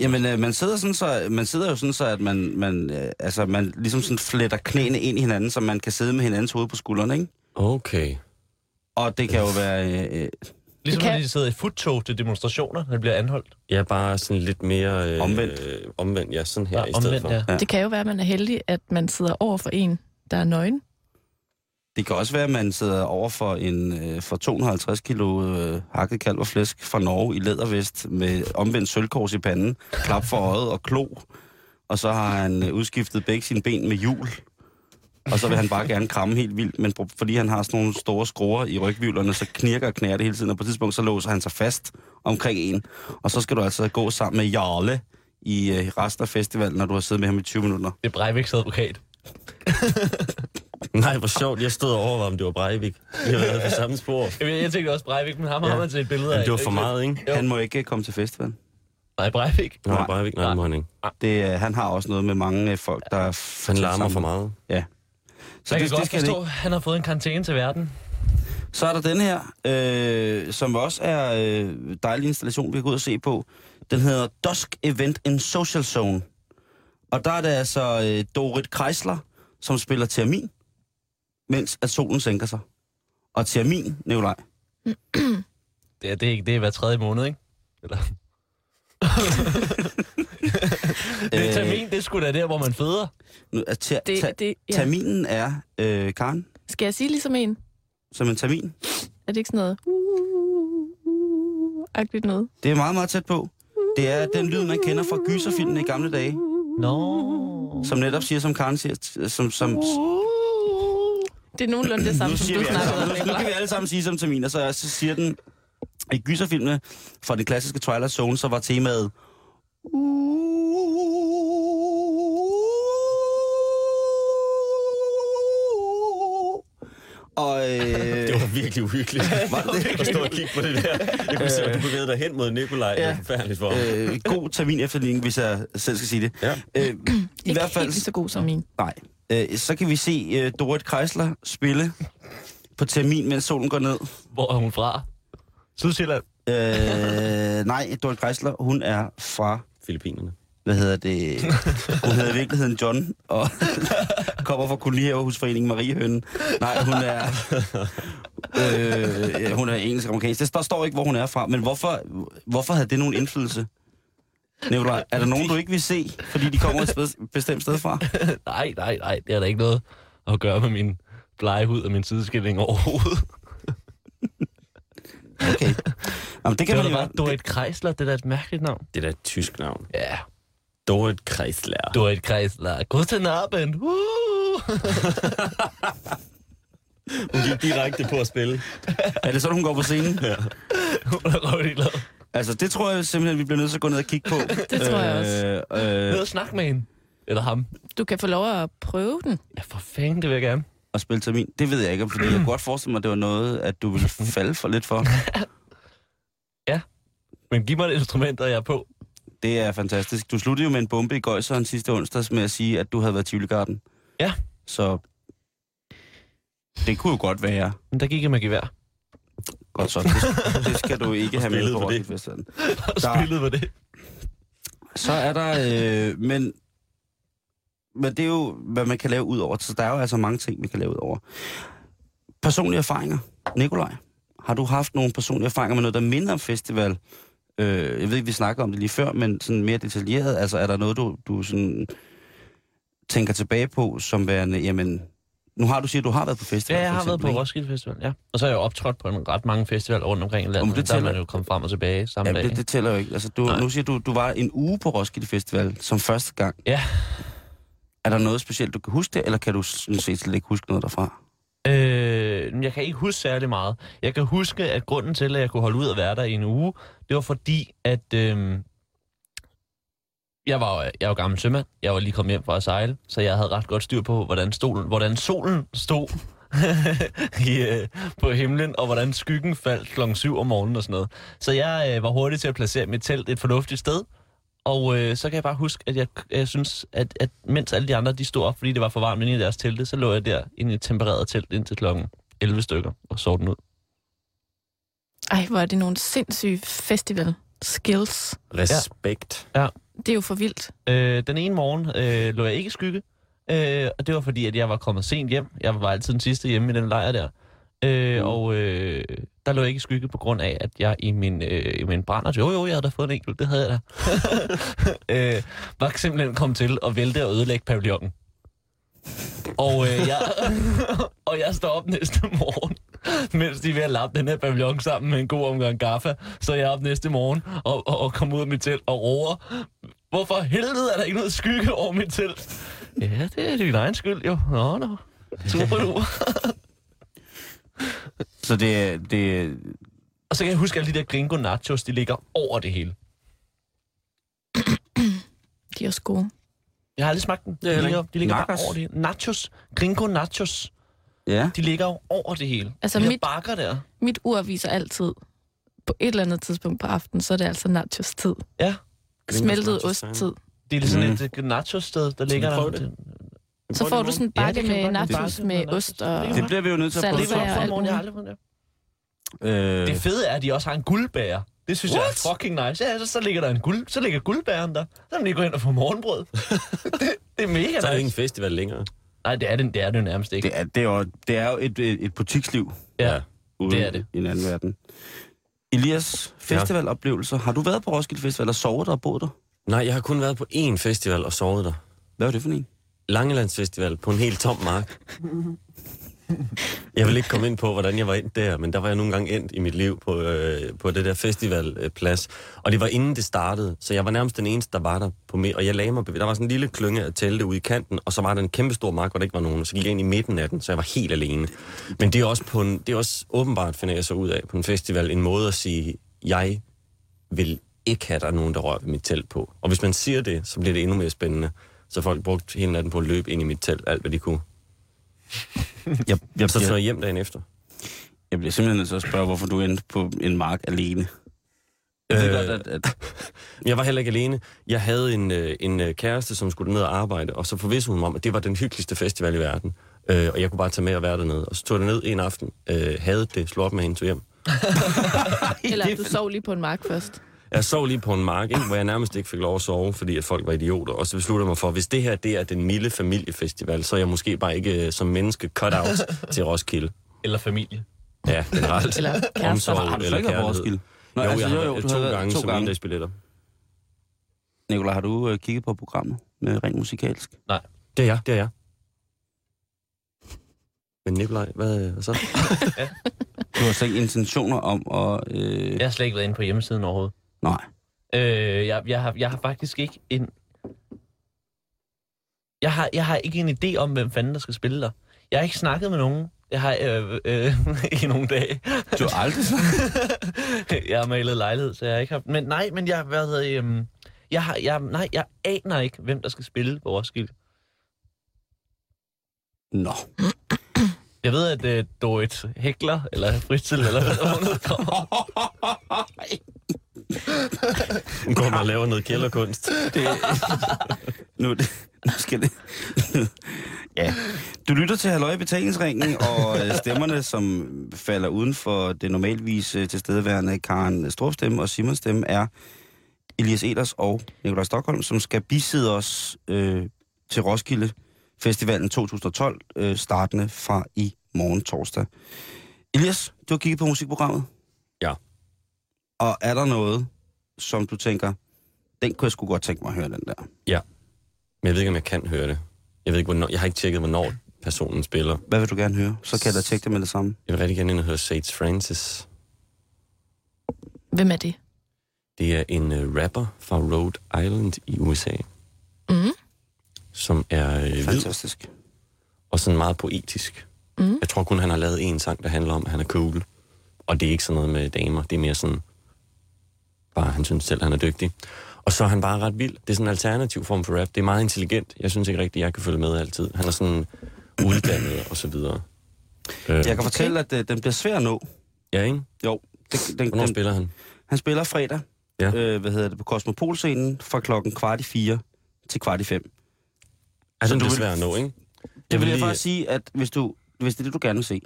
[SPEAKER 2] Jamen, øh, man sidder, sådan, så, man sidder jo sådan, så at man, man, øh, altså, man ligesom sådan fletter knæene ind i hinanden, så man kan sidde med hinandens hoved på skuldrene, ikke?
[SPEAKER 4] Okay.
[SPEAKER 2] Og det kan jo være... Øh,
[SPEAKER 5] Ligesom
[SPEAKER 3] kan-
[SPEAKER 5] når de sidder i futtog til demonstrationer, når de bliver anholdt.
[SPEAKER 4] Er bare sådan lidt mere... Øh,
[SPEAKER 2] Omvendt.
[SPEAKER 4] Øh, omvendt, ja. Sådan her
[SPEAKER 5] Ja,
[SPEAKER 4] i stedet
[SPEAKER 5] omvendt,
[SPEAKER 4] for.
[SPEAKER 5] ja.
[SPEAKER 2] Ja.
[SPEAKER 3] Det kan jo være, at man er heldig, at man sidder over for en, der er nøgen.
[SPEAKER 2] det kan også være, at man sidder over for en øh, for 250 kilo øh, hakket kalv og flæsk fra Norge i lædervest med omvendt sølvkors i panden, klap for øjet og klo. Og så har han øh, udskiftet begge sine ben med hjul. Og så vil han bare gerne kramme helt vildt, men fordi han har sådan nogle store skruer i rygvivlerne, så knirker og knærer det hele tiden, og på et tidspunkt så låser han sig fast omkring en. Og så skal du altså gå sammen med Jarle i øh, resten af festivalen, når du har siddet med ham i 20 minutter.
[SPEAKER 5] Det er Breiviks advokat.
[SPEAKER 4] Nej, hvor sjovt. Jeg stod og overvejede, om det var Breivik. Vi har været på samme spor.
[SPEAKER 5] Jeg, jeg tænkte også Breivik, men ham
[SPEAKER 4] Ja.
[SPEAKER 5] har man set et billede af.
[SPEAKER 4] Men det var for meget, ikke?
[SPEAKER 5] Jo.
[SPEAKER 2] Han må ikke komme til festivalen.
[SPEAKER 5] Nej, Breivik.
[SPEAKER 4] Nej,
[SPEAKER 2] Nej.
[SPEAKER 4] Breivik, nej, det må han ikke.
[SPEAKER 2] Det, øh, han har også noget med mange øh, folk, der... er
[SPEAKER 4] Han larmer for meget.
[SPEAKER 2] Ja. Så
[SPEAKER 5] jeg
[SPEAKER 2] det,
[SPEAKER 5] kan
[SPEAKER 2] det
[SPEAKER 5] godt
[SPEAKER 2] skal han
[SPEAKER 5] forstå, at han har fået en karantæne til verden.
[SPEAKER 2] Så er der den her, øh, som også er øh, dejlig installation, vi kan gå ud og se på. Den hedder Dusk Event in Social Zone. Og der er det altså øh, Dorit Kreisler, som spiller termin, mens at solen sænker sig. Og termin, Nikolaj,
[SPEAKER 5] Det er, det er, ikke, det er hver tredje måned, ikke? Eller... det er termin, det skulle da der, hvor man føder.
[SPEAKER 2] nu er ter,
[SPEAKER 3] Det,
[SPEAKER 2] ter,
[SPEAKER 3] det, ja.
[SPEAKER 2] terminen er, øh, Karen,
[SPEAKER 3] Skal jeg sige ligesom en?
[SPEAKER 2] som en termin.
[SPEAKER 3] Er det ikke sådan noget? Agtigt noget.
[SPEAKER 2] Det er meget, meget tæt på. Det er den lyd, man kender fra gyserfilmen i gamle dage,
[SPEAKER 5] Nå.
[SPEAKER 2] som netop siger, som Karen siger, som, som,
[SPEAKER 3] Det er nogenlunde det samme,
[SPEAKER 2] nu,
[SPEAKER 3] som du
[SPEAKER 2] vi alle
[SPEAKER 3] snakkede om,
[SPEAKER 2] sammen, nu, nu kan vi alle sammen sige som termin, og så, så siger den, i gyserfilmene fra det klassiske Twilight Zone, så var temaet... Og øh,
[SPEAKER 4] Det var virkelig uhyggeligt.
[SPEAKER 2] Var det?
[SPEAKER 4] At stå og kigge på det der. Jeg kunne se, at du bevægede dig hen mod Nikolaj. Det
[SPEAKER 2] Ja.
[SPEAKER 4] var forfærdeligt for ham.
[SPEAKER 2] øh, god termin efterligning, hvis jeg selv skal sige det.
[SPEAKER 4] Ja.
[SPEAKER 2] Øh, I
[SPEAKER 3] Ikke
[SPEAKER 2] hvert fald,
[SPEAKER 3] helt så god som min.
[SPEAKER 2] nej. Øh, så kan vi se øh, Dorit Kreisler spille på termin, mens solen går ned.
[SPEAKER 5] Hvor er hun fra? Sydsjælland.
[SPEAKER 2] Øh, nej, Dorit Kreisler, hun er fra
[SPEAKER 4] Filippinerne.
[SPEAKER 2] hvad hedder det, hun hedder i virkeligheden John, og kommer fra kolonihavehusforeningen Mariehønen. Nej, hun er, øh, ja, hun er engelsk-amerikansk. Det- Der står ikke, hvor hun er fra, men hvorfor, hvorfor havde det nogen indflydelse? Nicolaj, er der nogen, du ikke vil se, fordi de kommer et sted, bestemt sted fra?
[SPEAKER 5] nej, nej, nej. Det er der ikke noget at gøre med min blege hud og min sideskilling overhovedet.
[SPEAKER 2] Okay. Jamen, det
[SPEAKER 5] Det
[SPEAKER 2] kan
[SPEAKER 5] var
[SPEAKER 2] man jo
[SPEAKER 5] bare Dorit Kreisler. Det er da et mærkeligt navn.
[SPEAKER 4] Det er da et tysk navn.
[SPEAKER 5] Ja.
[SPEAKER 4] Dorit Kreisler.
[SPEAKER 5] Dorit Kreisler. Guten Abend. Uh!
[SPEAKER 4] Hun gik direkte på at spille.
[SPEAKER 2] Er det sådan, hun går på scenen?
[SPEAKER 4] Ja.
[SPEAKER 5] Hun er rigtig glad.
[SPEAKER 2] Altså, det tror jeg simpelthen, vi bliver nødt til at gå ned og kigge på.
[SPEAKER 3] Det tror jeg også.
[SPEAKER 2] Øh,
[SPEAKER 5] Ned
[SPEAKER 2] øh,
[SPEAKER 5] og snak med hende. Eller ham.
[SPEAKER 3] Du kan få lov at prøve den.
[SPEAKER 5] Ja, for fanden, det vil jeg gerne.
[SPEAKER 2] og spille termin. Det ved jeg ikke, fordi jeg kunne godt forestille mig, at det var noget, at du ville falde for lidt for.
[SPEAKER 5] Men giv mig et instrument, og jeg er på.
[SPEAKER 2] Det er fantastisk. Du sluttede jo med en bombe i Gøjseren sidste onsdags med at sige, at du havde været i Tivoligarden.
[SPEAKER 5] Ja.
[SPEAKER 2] Så det kunne jo godt være.
[SPEAKER 5] Men der gik jeg med gevær.
[SPEAKER 2] Godt så. Det, det skal du ikke have med på. Roskilde.
[SPEAKER 5] Og
[SPEAKER 2] Der-
[SPEAKER 5] spillede med det.
[SPEAKER 2] Så er der... Øh, men, men det er jo, hvad man kan lave ud over. Så der er jo altså mange ting, vi kan lave ud over. Personlige erfaringer. Nikolaj, har du haft nogle personlige erfaringer med noget, der minder om festival? Øh, jeg ved ikke, vi snakker om det lige før, men sådan mere detaljeret. Altså, er der noget, du, du sådan tænker tilbage på, som værende, jamen, nu har du siger, at du har været på festival.
[SPEAKER 5] Ja, jeg har været
[SPEAKER 2] eksempel,
[SPEAKER 5] på
[SPEAKER 2] ikke?
[SPEAKER 5] Roskilde Festival, ja. Og så har jeg jo optrådt på en ret mange festivaler rundt omkring i landet.
[SPEAKER 2] Jamen, det
[SPEAKER 5] der er man
[SPEAKER 2] tæller-
[SPEAKER 5] jo kommet frem og tilbage samme
[SPEAKER 2] Ja,
[SPEAKER 5] dag.
[SPEAKER 2] det, det tæller jo ikke. Altså, du,
[SPEAKER 5] Nej.
[SPEAKER 2] nu siger du, du var en uge på Roskilde Festival som første gang.
[SPEAKER 5] Ja.
[SPEAKER 2] Er der noget specielt, du kan huske det, eller kan du sådan set slet ikke huske noget derfra?
[SPEAKER 5] Øh, øh, jeg kan ikke huske særlig meget. Jeg kan huske, at grunden til, at jeg kunne holde ud at være der i en uge, det var fordi, at øh, jeg var, jeg var gammel sømand. Jeg var lige kommet hjem fra at sejle, så jeg havde ret godt styr på, hvordan, stolen, hvordan solen stod i, øh, på himlen, og hvordan skyggen faldt klokken 7 om morgenen og sådan noget. Så jeg øh, var hurtig til at placere mit telt et fornuftigt sted, og øh, så kan jeg bare huske, at jeg, jeg synes, at, at mens alle de andre de stod op, fordi det var for varmt inde i deres telte, så lå jeg der inde i et tempereret telt indtil klokken 11 stykker og sov den ud.
[SPEAKER 3] Ej, hvor er det nogle sindssyge festival skills.
[SPEAKER 4] Respekt.
[SPEAKER 3] Det er jo for vildt.
[SPEAKER 5] Øh, den ene morgen øh, lå jeg ikke i skygge, øh, og det var fordi, at jeg var kommet sent hjem. Jeg var altid den sidste hjemme i den lejr der. Øh,
[SPEAKER 2] Mm.
[SPEAKER 5] Og øh, der lå jeg ikke i skygge på grund af, at jeg i min, øh, i min brænder, jo jo, jeg havde da fået en enkelt, det havde jeg da, øh, var simpelthen kommet til at vælte og ødelægge pavillonen. Og, øh, jeg, og jeg står op næste morgen, mens de er ved at lappe den her pavillon sammen med en god omgang gaffa. Så jeg er op næste morgen og, og, og kommer ud af mit telt og roer. Hvorfor helvede er der ikke noget skygge over mit telt? Ja, det er din egen skyld, jo. Nå, nå. Super du.
[SPEAKER 2] Så det, er- det
[SPEAKER 5] Og så kan jeg huske, at alle de der gringo nachos, de ligger over det hele.
[SPEAKER 3] De er også gode.
[SPEAKER 5] Jeg har aldrig smagt dem.
[SPEAKER 4] Ja,
[SPEAKER 5] De ligger, de ligger bare over det hele. Nachos. Gringo nachos.
[SPEAKER 2] ja.
[SPEAKER 5] De ligger jo over det hele.
[SPEAKER 3] Altså,
[SPEAKER 5] de
[SPEAKER 3] mit-
[SPEAKER 5] bakker der.
[SPEAKER 3] Mit ur viser altid, på et eller andet tidspunkt på aftenen, så er det altså nachos-tid.
[SPEAKER 5] Ja.
[SPEAKER 3] Smeltet
[SPEAKER 4] ja.
[SPEAKER 3] ost-tid.
[SPEAKER 5] Det er sådan
[SPEAKER 2] Mm.
[SPEAKER 5] et nachos-sted, der ligger der.
[SPEAKER 4] det?
[SPEAKER 3] Så får du sådan en
[SPEAKER 5] Ja,
[SPEAKER 3] bakke
[SPEAKER 5] det kan
[SPEAKER 3] med nachos
[SPEAKER 5] Det-
[SPEAKER 3] med ost og...
[SPEAKER 5] Det
[SPEAKER 2] bliver vi jo nødt til at prøve.
[SPEAKER 5] Det var
[SPEAKER 3] og
[SPEAKER 5] for morgen, jeg har
[SPEAKER 3] muligt.
[SPEAKER 5] aldrig fået det. Det fede er, at de også har en guldbærer. Det synes What? jeg er fucking nice. Ja, så, så ligger der en guld, så ligger guldbæren der. Så kan man lige gå ind og få morgenbrød. det, det er mega
[SPEAKER 4] Så er det ikke en
[SPEAKER 5] nice.
[SPEAKER 4] festival længere.
[SPEAKER 5] Nej, det er det, det er det jo nærmest ikke.
[SPEAKER 2] det, er, det, er jo, det er jo et, et, et butiksliv
[SPEAKER 5] Ja.
[SPEAKER 2] ude
[SPEAKER 5] Det er det.
[SPEAKER 2] i en anden verden. Elias, festivaloplevelser. Har du været på Roskilde Festival og sovet der og boet der?
[SPEAKER 4] Nej, jeg har kun været på én festival og sovet der.
[SPEAKER 2] Hvad var det for en?
[SPEAKER 4] Langelandsfestival på en helt tom mark. Jeg vil ikke komme ind på, hvordan jeg var ind der, men der var jeg nogle gange endt i mit liv på, øh, på det der festivalplads. Og det var inden det startede, så jeg var nærmest den eneste, der var der. På mig. og jeg lagde mig, bev- der var sådan en lille klynge af telte ude i kanten, og så var der en kæmpe stor mark, hvor der ikke var nogen. Så gik jeg ind i midten af den, så jeg var helt alene. Men det er også, på en, det er også åbenbart, finder jeg så ud af, på en festival, en måde at sige, jeg vil ikke have, der er nogen, der rører ved mit telt på. Og hvis man siger det, så bliver det endnu mere spændende. Så folk brugte hele natten på at løbe ind i mit telt, alt hvad de kunne.
[SPEAKER 2] Jeg, jeg,
[SPEAKER 4] Så
[SPEAKER 2] jeg
[SPEAKER 4] hjem dagen efter.
[SPEAKER 2] jeg bliver simpelthen nødt til at spørge, hvorfor du endte på en mark alene. Jeg ved
[SPEAKER 4] Øh,
[SPEAKER 2] godt, at, at
[SPEAKER 4] Jeg var heller ikke alene. Jeg havde en, øh, en øh, kæreste, som skulle ned og arbejde, og så forvissede hun mig om, at det var den hyggeligste festival i verden. Øh, og jeg kunne bare tage med og være dernede. Og så tog jeg ned en aften, øh, havde det, slog op med hende, tog hjem.
[SPEAKER 3] Eller du sov lige på en mark først.
[SPEAKER 4] Jeg sov lige på en mark, ikke, hvor jeg nærmest ikke fik lov at sove, fordi at folk var idioter. Og så besluttede jeg mig for, at hvis det her det er den milde familiefestival, så er jeg måske bare ikke øh, som menneske cut out til Roskilde.
[SPEAKER 5] Eller familie.
[SPEAKER 4] Ja, generelt.
[SPEAKER 3] Eller kærester.
[SPEAKER 4] Omsorg
[SPEAKER 2] har du
[SPEAKER 4] eller kærlighed.
[SPEAKER 2] Roskilde? Nå,
[SPEAKER 4] jo,
[SPEAKER 2] altså,
[SPEAKER 4] jeg har
[SPEAKER 2] jo, jo,
[SPEAKER 4] to gange
[SPEAKER 2] to
[SPEAKER 4] som
[SPEAKER 2] gange.
[SPEAKER 4] endagsbilletter.
[SPEAKER 2] Nicolaj, har du øh, kigget på programmet med rent musikalsk?
[SPEAKER 4] Det er jeg, det er jeg. Men Nikolaj, hvad hvad så?
[SPEAKER 2] Du har slet ikke intentioner om at... Øh...
[SPEAKER 5] Jeg har slet ikke været inde på hjemmesiden overhovedet.
[SPEAKER 2] Nej.
[SPEAKER 5] Øh, jeg, jeg, har, jeg har faktisk ikke en... Jeg har, jeg har ikke en idé om, hvem fanden der skal spille der. Jeg har ikke snakket med nogen. Jeg har øh, øh, i nogle dage.
[SPEAKER 2] Du har aldrig
[SPEAKER 5] jeg har malet lejlighed, så jeg har ikke haft... Men nej, men jeg, hvad hedder, det, øhm, jeg, har, jeg, nej, jeg aner ikke, hvem der skal spille på Roskilde.
[SPEAKER 2] Nå.
[SPEAKER 5] Jeg ved, at øh, Dorit Hækler, eller Fritzl, eller hvad der kommer.
[SPEAKER 4] Nu går man og laver noget kælderkunst.
[SPEAKER 2] Det, nu, det, nu skal det... ja. Du lytter til Halløj betalingsringen, og øh, stemmerne, som falder uden for det normalvis øh, tilstedeværende Karen Strup stemme og Simons stemme, er Elias Eders og Nikolaj Stockholm, som skal biside os øh, til Roskilde Festivalen 2012, øh, startende fra i morgen torsdag. Elias, du har kigget på musikprogrammet?
[SPEAKER 4] Ja.
[SPEAKER 2] Og er der noget, som du tænker, den kunne jeg sgu godt tænke mig at høre, den der.
[SPEAKER 4] Men jeg ved ikke, om jeg kan høre det. Jeg ved ikke, hvornår, jeg har ikke tjekket, hvornår personen spiller.
[SPEAKER 2] Hvad vil du gerne høre? Så kan jeg da tjekke det med det samme.
[SPEAKER 4] Jeg vil rigtig gerne ind og høre Sage Francis.
[SPEAKER 3] Hvem er det?
[SPEAKER 4] Det er en uh, rapper fra Rhode Island i USA,
[SPEAKER 3] Mm.
[SPEAKER 4] som er hvid
[SPEAKER 2] Fantastisk.
[SPEAKER 4] og sådan meget poetisk.
[SPEAKER 3] Mm.
[SPEAKER 4] Jeg tror kun, han har lavet en sang, der handler om, at han er cool. Og det er ikke sådan noget med damer. Det er mere sådan, bare han synes selv, han er dygtig. Og så er han bare ret vild. Det er sådan en alternativ form for rap. Det er meget intelligent. Jeg synes ikke rigtigt, jeg kan følge med altid. Han er sådan uddannet og så videre. Øh,
[SPEAKER 2] Jeg kan fortælle, at øh, den bliver svær at nå.
[SPEAKER 4] Ja, ikke?
[SPEAKER 2] Jo, det, den,
[SPEAKER 4] Hvornår
[SPEAKER 2] den,
[SPEAKER 4] spiller han?
[SPEAKER 2] han spiller fredag,
[SPEAKER 4] Ja.
[SPEAKER 2] øh, hvad hedder det, på Cosmopol-scenen fra klokken kvart i fire til kvart i fem.
[SPEAKER 4] Altså,
[SPEAKER 2] du
[SPEAKER 4] det er
[SPEAKER 2] vil-
[SPEAKER 4] svært at nå, ikke?
[SPEAKER 2] Det vil jeg
[SPEAKER 4] lige-
[SPEAKER 2] faktisk sige, at hvis, du, hvis det er det, du gerne vil se,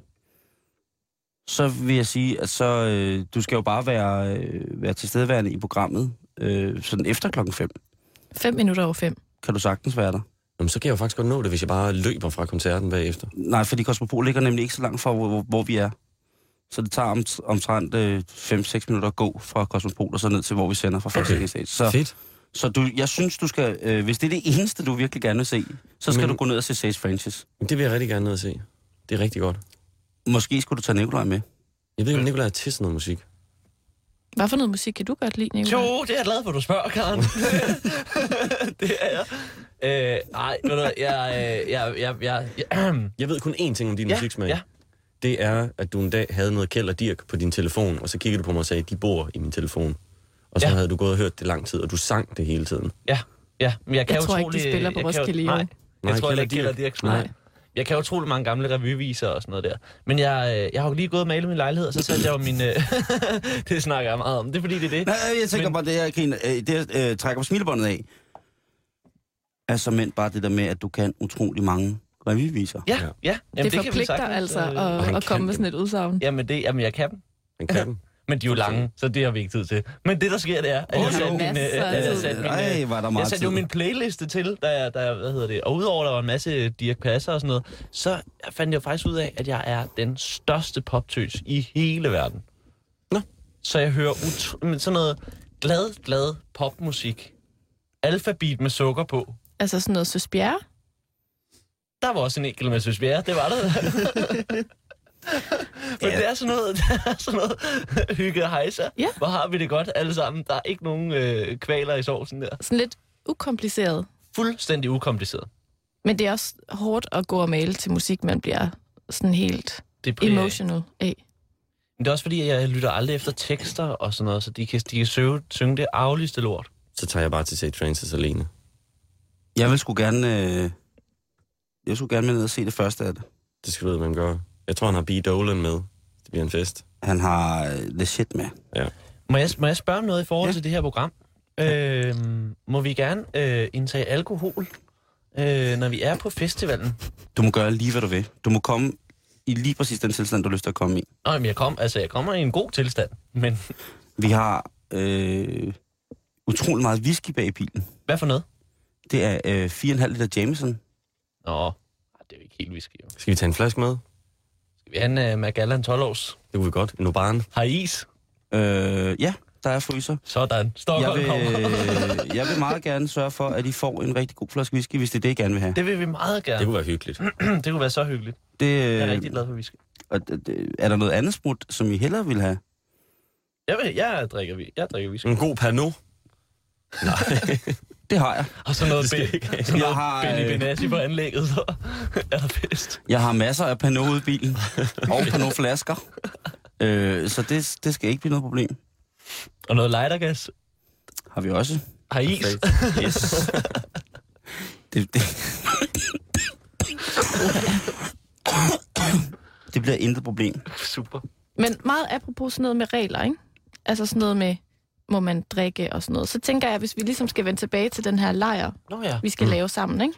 [SPEAKER 2] så vil jeg sige, at så, øh, du skal jo bare være, øh, være tilstedeværende i programmet øh, sådan efter klokken 5.
[SPEAKER 3] Fem minutter over fem.
[SPEAKER 2] Kan du sagtens være der?
[SPEAKER 4] Jamen, så kan jeg jo faktisk godt nå det, hvis jeg bare løber fra koncerten bagefter.
[SPEAKER 2] Nej, fordi Cosmopol ligger nemlig ikke så langt fra, hvor, hvor, hvor vi er. Så det tager om, omtrent øh, 5-6 minutter at gå fra Cosmopol og så ned til, hvor vi sender fra første
[SPEAKER 4] Okay.
[SPEAKER 2] stage. Så,
[SPEAKER 4] Fedt.
[SPEAKER 2] så du, jeg synes, du skal, øh, hvis det er det eneste, du virkelig gerne vil se, så skal
[SPEAKER 4] Men-
[SPEAKER 2] du gå ned og se Sage Francis.
[SPEAKER 4] Det vil jeg rigtig gerne ned og se. Det er rigtig godt.
[SPEAKER 2] Måske skulle du tage Nikolaj med.
[SPEAKER 4] Jeg ved ikke, om Nicolaj er til sådan noget musik.
[SPEAKER 3] Hvad for noget musik kan du godt lide, Nicolaj?
[SPEAKER 5] Jo, det er jeg glad for, du spørger, Karen. det er jeg. Øh, nej, ved du hvad, jeg, øh, jeg, jeg, jeg, jeg,
[SPEAKER 4] Jeg ved kun én ting om din
[SPEAKER 5] Ja,
[SPEAKER 4] musiksmag.
[SPEAKER 5] ja.
[SPEAKER 4] Det er, at du en dag havde noget Kjeld og Dirk på din telefon, og så kiggede du på mig og sagde, de bor i min telefon. Og så
[SPEAKER 5] Ja.
[SPEAKER 4] havde du gået og hørt det lang tid, og du sang det hele tiden.
[SPEAKER 5] ja, ja, men jeg kan
[SPEAKER 3] Jeg tror ikke, de
[SPEAKER 5] utrolig-
[SPEAKER 3] spiller på Roskilde.
[SPEAKER 5] Nej,
[SPEAKER 4] Nej,
[SPEAKER 5] jeg tror ikke, Kjeld og. Dirk Nej. Jeg kan utrolig mange gamle revyviser og sådan noget der. Men jeg, øh, jeg har jo lige gået og malet min lejlighed, og så satte jeg jo min... Øh, det snakker jeg meget om. Det er fordi, det er det.
[SPEAKER 2] Nej, jeg tænker
[SPEAKER 5] Men-
[SPEAKER 2] bare, det jeg, griner, øh, det jeg øh, trækker på smilebåndet af, er som bare det der med, at du kan utrolig mange revyviser.
[SPEAKER 5] Ja,
[SPEAKER 4] Ja.
[SPEAKER 5] ja. Jamen,
[SPEAKER 3] det, det
[SPEAKER 5] kan
[SPEAKER 3] forpligter
[SPEAKER 5] sagtens,
[SPEAKER 3] altså
[SPEAKER 4] og han
[SPEAKER 3] at, at komme
[SPEAKER 4] kan
[SPEAKER 3] med sådan et udsagn.
[SPEAKER 5] Jamen, det, jamen, jeg kan dem.
[SPEAKER 4] Han kan.
[SPEAKER 5] Men de er jo lange, så det har vi ikke tid til. Men det, der sker, det er, at jeg
[SPEAKER 2] jo.
[SPEAKER 5] satte min, øh, jeg satte min, øh,
[SPEAKER 2] Ej, var der meget
[SPEAKER 5] jeg satte jo min playliste til, da jeg, hvad hedder det, og udover der var en masse Dirk Passer og sådan noget, så fandt jeg faktisk ud af, at jeg er den største poptøs i hele verden.
[SPEAKER 4] Nå.
[SPEAKER 5] Så jeg hører ut- sådan noget glad, glad popmusik. Alfabet med sukker på.
[SPEAKER 3] Altså sådan noget Søsbjerre.
[SPEAKER 5] Der var også en enkelt med Søsbjerre, det var der. Men
[SPEAKER 2] Ja.
[SPEAKER 5] det er sådan noget, det er sådan noget hygge hejser.
[SPEAKER 3] Ja.
[SPEAKER 5] Hvor har vi det godt alle sammen. Der er ikke nogen øh, kvaler i sovsen der.
[SPEAKER 3] Sådan lidt ukompliceret.
[SPEAKER 5] Fuldstændig ukompliceret.
[SPEAKER 3] Men det er også hårdt at gå og male til musik, man bliver sådan helt
[SPEAKER 5] er
[SPEAKER 3] emotional af.
[SPEAKER 5] Men det er også fordi, jeg lytter aldrig efter tekster og sådan noget, så de kan, de kan søge, synge det afligste lort.
[SPEAKER 4] Så tager jeg bare til Sage Francis alene.
[SPEAKER 2] Jeg vil sgu gerne, øh, jeg skulle gerne med ned og se det første af det.
[SPEAKER 4] Det skal du vide, man gør. Jeg tror, han har B. Dolan med. Det bliver en fest.
[SPEAKER 2] Han har øh, The Shit med.
[SPEAKER 5] Må jeg, må jeg spørge om noget i forhold
[SPEAKER 2] Ja.
[SPEAKER 5] ja. til det her program? Øh, må vi gerne øh, indtage alkohol, øh, når vi er på festivalen?
[SPEAKER 2] Du må gøre lige, hvad du vil. Du må komme i lige præcis den tilstand, du har lyst til at komme i.
[SPEAKER 5] Nå, men jeg, kom, altså, jeg kommer i en god tilstand, men
[SPEAKER 2] Vi har øh, utrolig meget whisky bag i bilen.
[SPEAKER 5] hvad for noget?
[SPEAKER 2] Det er øh, 4,5 liter Jameson.
[SPEAKER 5] Nå, det er jo ikke helt whisky. Jo.
[SPEAKER 4] Skal vi tage en flaske med?
[SPEAKER 5] En uh, Magallan 12 års?
[SPEAKER 4] Det kunne vi godt. En Oban.
[SPEAKER 5] Har I is?
[SPEAKER 2] Øh, ja, der er fryser.
[SPEAKER 5] Sådan.
[SPEAKER 2] Jeg
[SPEAKER 5] Stockholm
[SPEAKER 2] vil,
[SPEAKER 5] kommer.
[SPEAKER 2] jeg vil meget gerne sørge for, at I får en rigtig god flaske whisky, hvis det er det, I gerne vil have.
[SPEAKER 5] Det vil vi meget gerne.
[SPEAKER 4] Det kunne være hyggeligt.
[SPEAKER 5] det kunne være så hyggeligt.
[SPEAKER 2] Det,
[SPEAKER 5] Jeg er
[SPEAKER 2] øh,
[SPEAKER 5] rigtig glad for whisky.
[SPEAKER 2] og, er der noget andet smut, som I hellere vil have?
[SPEAKER 5] Jeg, vil, jeg, drikker, vi- jeg drikker whisky.
[SPEAKER 4] En god Pernod.
[SPEAKER 2] Det har jeg.
[SPEAKER 5] Og så noget, ben, sådan noget
[SPEAKER 2] har,
[SPEAKER 5] Benny
[SPEAKER 2] øh,
[SPEAKER 5] Benassi på anlægget, så er der fest.
[SPEAKER 2] Jeg har masser af Pernod ude i bilen. og Pernod-flasker. Øh, så det, det skal ikke blive noget problem.
[SPEAKER 5] Og noget lightergas.
[SPEAKER 2] Har vi også.
[SPEAKER 5] Har I is?
[SPEAKER 2] Yes. det, det. det bliver intet problem.
[SPEAKER 5] Super.
[SPEAKER 3] Men meget apropos sådan noget med regler, ikke? Altså sådan noget med, må man drikke og sådan noget. Så tænker jeg, hvis vi ligesom skal vende tilbage til den her lejr,
[SPEAKER 5] Nå ja.
[SPEAKER 3] vi skal mm. lave sammen, ikke?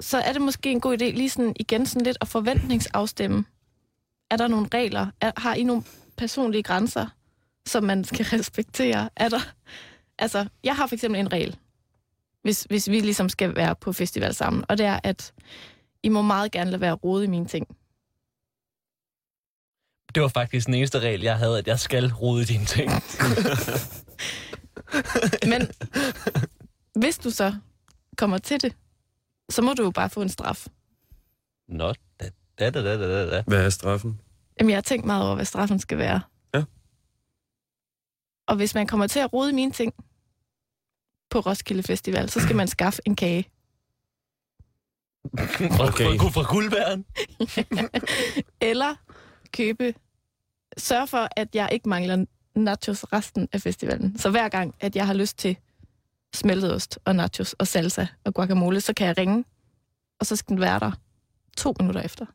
[SPEAKER 3] Så er det måske en god idé lige sådan igen sådan lidt at forventningsafstemme. Er der nogle regler? Er, har I nogle personlige grænser, som man skal respektere? Er der, altså, jeg har for eksempel en regel, hvis, hvis vi ligesom skal være på festival sammen, og det er, at I må meget gerne lade være rode i mine ting.
[SPEAKER 5] Det var faktisk den eneste regel, jeg havde, at jeg skal rode dine ting.
[SPEAKER 3] Men hvis du så kommer til det, så må du jo bare få en straf.
[SPEAKER 5] Nå, da, da, da, da, da, da.
[SPEAKER 4] Hvad er straffen?
[SPEAKER 3] Jamen, jeg har tænkt meget over, hvad straffen skal være.
[SPEAKER 4] Ja.
[SPEAKER 3] Og hvis man kommer til at rode mine ting på Roskilde Festival, så skal man skaffe en kage.
[SPEAKER 5] Fra,
[SPEAKER 4] Okay.
[SPEAKER 5] fra, fra guldbæren.
[SPEAKER 3] Eller købe... Sørg for, at jeg ikke mangler nachos resten af festivalen. Så hver gang, at jeg har lyst til smeltet ost og nachos og salsa og guacamole, så kan jeg ringe, og så skal den være der to minutter efter.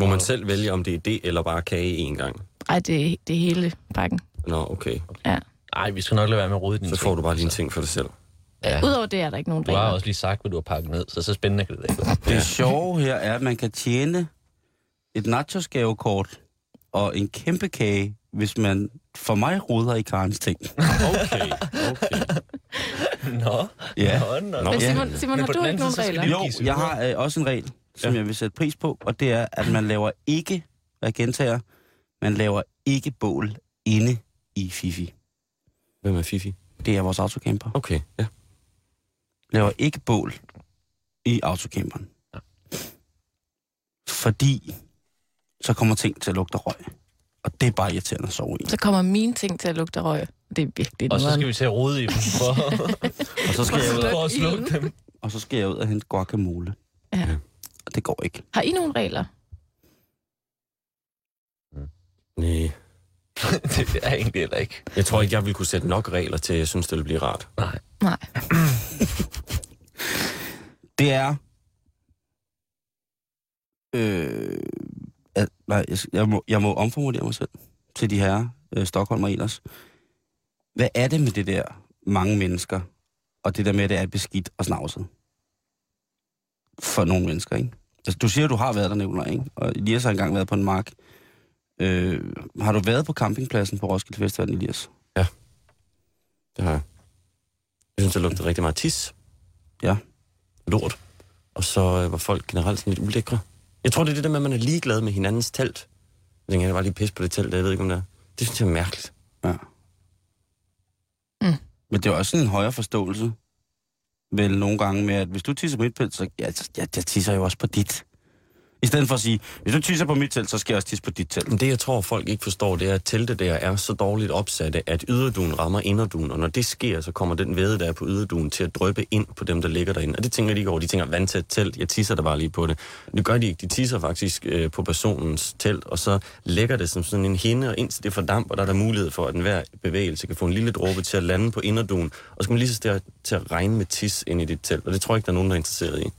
[SPEAKER 4] Må man selv vælge, om det er det eller bare kage en gang?
[SPEAKER 3] Ej, det, det er hele pakken.
[SPEAKER 4] Nå, okay.
[SPEAKER 5] Nej, vi skal nok lade være med at rode dine
[SPEAKER 4] Så får du bare dine ting for dig selv.
[SPEAKER 5] Ja.
[SPEAKER 3] Udover det er der ikke nogen
[SPEAKER 5] Du har også lige sagt, hvad du har pakket ned, så så spændende kan det ikke være.
[SPEAKER 2] Det sjove her er, at man kan tjene et nachos-gavekort og en kæmpe kage, hvis man for mig roder i Karens ting.
[SPEAKER 4] Okay, okay.
[SPEAKER 5] Nå,
[SPEAKER 2] Ja.
[SPEAKER 5] nå, nå.
[SPEAKER 4] Nå,
[SPEAKER 3] Men
[SPEAKER 4] ja.
[SPEAKER 3] Simon, Simon
[SPEAKER 5] Men
[SPEAKER 3] har du ikke nogen regler?
[SPEAKER 2] Jo, jeg har øh, også en regel, som
[SPEAKER 4] Ja.
[SPEAKER 2] jeg vil sætte pris på, og det er, at man laver ikke, og jeg gentager, man laver ikke bål inde i Fifi.
[SPEAKER 4] Hvem er Fifi?
[SPEAKER 2] Det er vores autocamper.
[SPEAKER 4] Okay, ja.
[SPEAKER 2] Laver ikke bål i autocamperen. Fordi så kommer ting til at lugte røg. Og det er bare irriterende at sove i.
[SPEAKER 3] Så kommer mine ting til at lugte røg. Det er virkelig
[SPEAKER 5] Og så skal vi til at rode i dem for,
[SPEAKER 2] Og så skal jeg ud,
[SPEAKER 5] for at slukke dem.
[SPEAKER 2] og så skal jeg ud og hente guacamole.
[SPEAKER 3] Ja.
[SPEAKER 2] Og det går ikke.
[SPEAKER 3] Har I nogle regler?
[SPEAKER 4] Nej.
[SPEAKER 5] det er egentlig heller ikke.
[SPEAKER 4] Jeg tror ikke, jeg ville kunne sætte nok regler til, at jeg synes, det ville blive rart.
[SPEAKER 5] Nej.
[SPEAKER 3] Nej.
[SPEAKER 2] Det er... Øh, at, nej, jeg, jeg, må, jeg må omformulere mig selv til de her øh, Stockholm og Elers. Hvad er det med det der mange mennesker, og det der med, at det er beskidt og snavset? For nogle mennesker, ikke? Altså, du siger, at du har været der, Nicolaj, ikke? Og Elias har engang været på en mark. Øh, har du været på campingpladsen på Roskilde Festival, Elias?
[SPEAKER 4] Det har jeg. Jeg synes, det lugtede rigtig meget tis.
[SPEAKER 2] Ja.
[SPEAKER 4] Lort. Og så øh, var folk generelt sådan lidt ulækre. Jeg tror, det er det der med, at man er ligeglad med hinandens telt. Jeg tænker, jeg var lige pisse på det telt, jeg ved ikke, om det er. Det synes jeg er mærkeligt.
[SPEAKER 2] Ja.
[SPEAKER 3] Mm.
[SPEAKER 2] Men det er også en højere forståelse, vel nogle gange med, at hvis du tisser på mit telt, så ja, jeg, jeg tisser jo også på dit. I stedet for at sige, hvis du tisser på mit telt, så skal jeg også tisse på dit telt.
[SPEAKER 4] Men det, jeg tror, folk ikke forstår, det er, at teltet der er så dårligt opsatte, at yderduen rammer inderduen, og når det sker, så kommer den væde, der er på yderduen, til at drøbe ind på dem, der ligger derinde. Og det tænker de ikke over. De tænker, vandtæt telt, jeg tisser der bare lige på det. Det gør de ikke. De tisser faktisk øh, på personens telt, og så lægger det som sådan en hinde, og indtil det fordamper, der er der mulighed for, at enhver bevægelse kan få en lille dråbe til at lande på inderduen, og så skal man lige så til at regne med tis ind i dit telt, og det tror jeg ikke, der er nogen, der er interesseret i.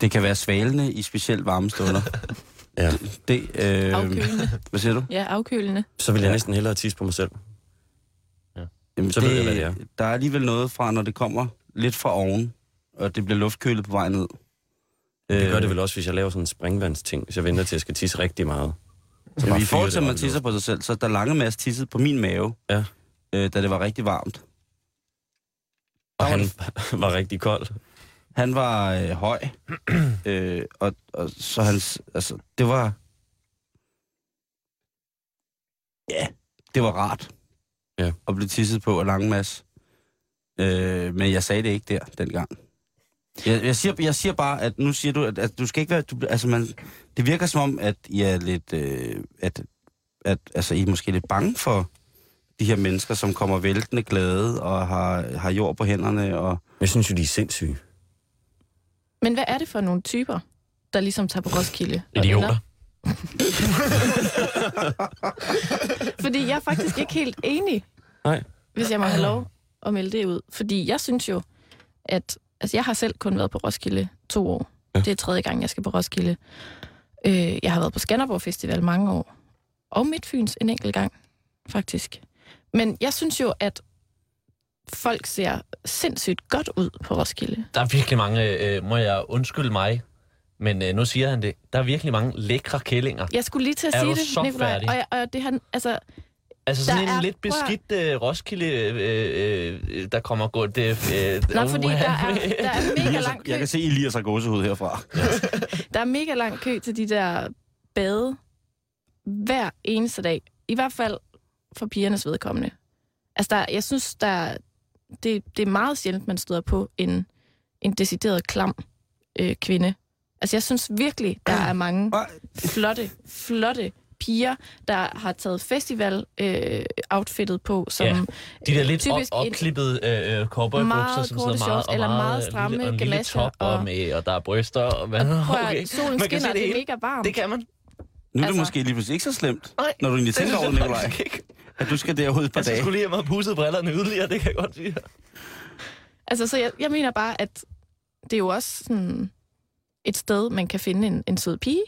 [SPEAKER 2] Det kan være svalende i specielt varme stunder.
[SPEAKER 4] Ja.
[SPEAKER 2] Det, øh,
[SPEAKER 3] Afkølende.
[SPEAKER 2] hvad siger du?
[SPEAKER 3] Ja, afkølende.
[SPEAKER 4] Så vil jeg
[SPEAKER 2] Ja.
[SPEAKER 4] næsten hellere tisse på mig selv.
[SPEAKER 2] Jamen,
[SPEAKER 4] Så ved jeg, hvad det er.
[SPEAKER 2] Der er alligevel noget fra, når det kommer lidt fra oven, og det bliver luftkølet på vej ned.
[SPEAKER 4] Det gør
[SPEAKER 2] Øh,
[SPEAKER 4] det vel også, hvis jeg laver sådan en springvandsting, hvis jeg venter til, at jeg skal tisse rigtig meget. Så
[SPEAKER 2] Jamen, I forhold til,
[SPEAKER 4] det
[SPEAKER 2] at man tisser på sig selv, så der lange masse tisset på min mave,
[SPEAKER 4] Ja.
[SPEAKER 2] øh, da det var rigtig varmt.
[SPEAKER 4] Og han var rigtig kold.
[SPEAKER 2] Han var øh, høj, øh, og, og så hans, altså, det var, ja, det var rart
[SPEAKER 4] Ja.
[SPEAKER 2] at blive tisset på af Langmas. Øh, men jeg sagde det ikke der, dengang. Jeg, jeg, siger, jeg siger bare, at nu siger du, at, at du skal ikke være, du, altså man, det virker som om, at I er lidt, øh, at, at altså, I er måske lidt bange for de her mennesker, som kommer væltende glade og har, har jord på hænderne og
[SPEAKER 4] Jeg synes jo, de er sindssyge.
[SPEAKER 3] Men hvad er det for nogle typer, der ligesom tager på Roskilde?
[SPEAKER 5] Idioter.
[SPEAKER 3] Fordi jeg er faktisk ikke helt enig,
[SPEAKER 4] Nej.
[SPEAKER 3] hvis jeg må have lov at melde det ud. Fordi jeg synes jo, at... Altså, jeg har selv kun været på Roskilde to år.
[SPEAKER 4] Ja.
[SPEAKER 3] Det er tredje gang, jeg skal på Roskilde. Øh, jeg har været på Skanderborg Festival mange år. Og Midtfyns en enkelt gang, faktisk. Men jeg synes jo, at folk ser sindssygt godt ud på Roskilde.
[SPEAKER 5] Der er virkelig mange, øh, må jeg undskylde mig, men øh, nu siger han det, der er virkelig mange lækre kællinger.
[SPEAKER 3] Jeg skulle lige til at
[SPEAKER 5] Er
[SPEAKER 3] sige det,
[SPEAKER 5] så
[SPEAKER 3] Nikolaj.
[SPEAKER 5] færdig?
[SPEAKER 3] Og, jeg- og det han, altså,
[SPEAKER 5] Altså sådan
[SPEAKER 3] Der
[SPEAKER 5] en
[SPEAKER 3] er-
[SPEAKER 5] lidt beskidt øh, Roskilde, øh, øh, der kommer gå... Det, øh,
[SPEAKER 3] Nej, fordi der er, der er mega lang kø.
[SPEAKER 2] jeg kan se Elias har gåsehud herfra.
[SPEAKER 3] Der er mega lang kø til de der bade hver eneste dag. I hvert fald for pigernes vedkommende. Altså, der, jeg synes, der, det, det er meget sjældent, man støder på en, en decideret klam øh, kvinde. Altså, jeg synes virkelig, der er mange flotte, flotte piger, der har taget festival-outfittet på, som
[SPEAKER 5] Ja, De der lidt op,
[SPEAKER 3] typisk en-
[SPEAKER 5] opklippede øh, øh, cowboybukser,
[SPEAKER 3] Meget
[SPEAKER 5] som sidder meget,
[SPEAKER 3] shorts,
[SPEAKER 5] og
[SPEAKER 3] eller
[SPEAKER 5] meget, lille-
[SPEAKER 3] stramme
[SPEAKER 5] og en lille top og,
[SPEAKER 3] og-
[SPEAKER 5] med, og der er bryster. Og hvad?
[SPEAKER 3] Prøv at,
[SPEAKER 5] okay.
[SPEAKER 3] solen
[SPEAKER 5] Man
[SPEAKER 3] skinner, og det er mega varmt.
[SPEAKER 5] Det kan man.
[SPEAKER 2] nu er det
[SPEAKER 3] Altså-
[SPEAKER 2] måske lige pludselig ikke så slemt,
[SPEAKER 5] Nej,
[SPEAKER 2] når du egentlig
[SPEAKER 5] det
[SPEAKER 2] tænker over det, Nikolaj. At du skal derud et par
[SPEAKER 5] Jeg
[SPEAKER 2] dage.
[SPEAKER 5] skulle lige have pusset brillerne yderligere, det kan jeg godt sige.
[SPEAKER 3] Altså, så jeg, jeg mener bare, at det er jo også sådan et sted, man kan finde en, en sød pige.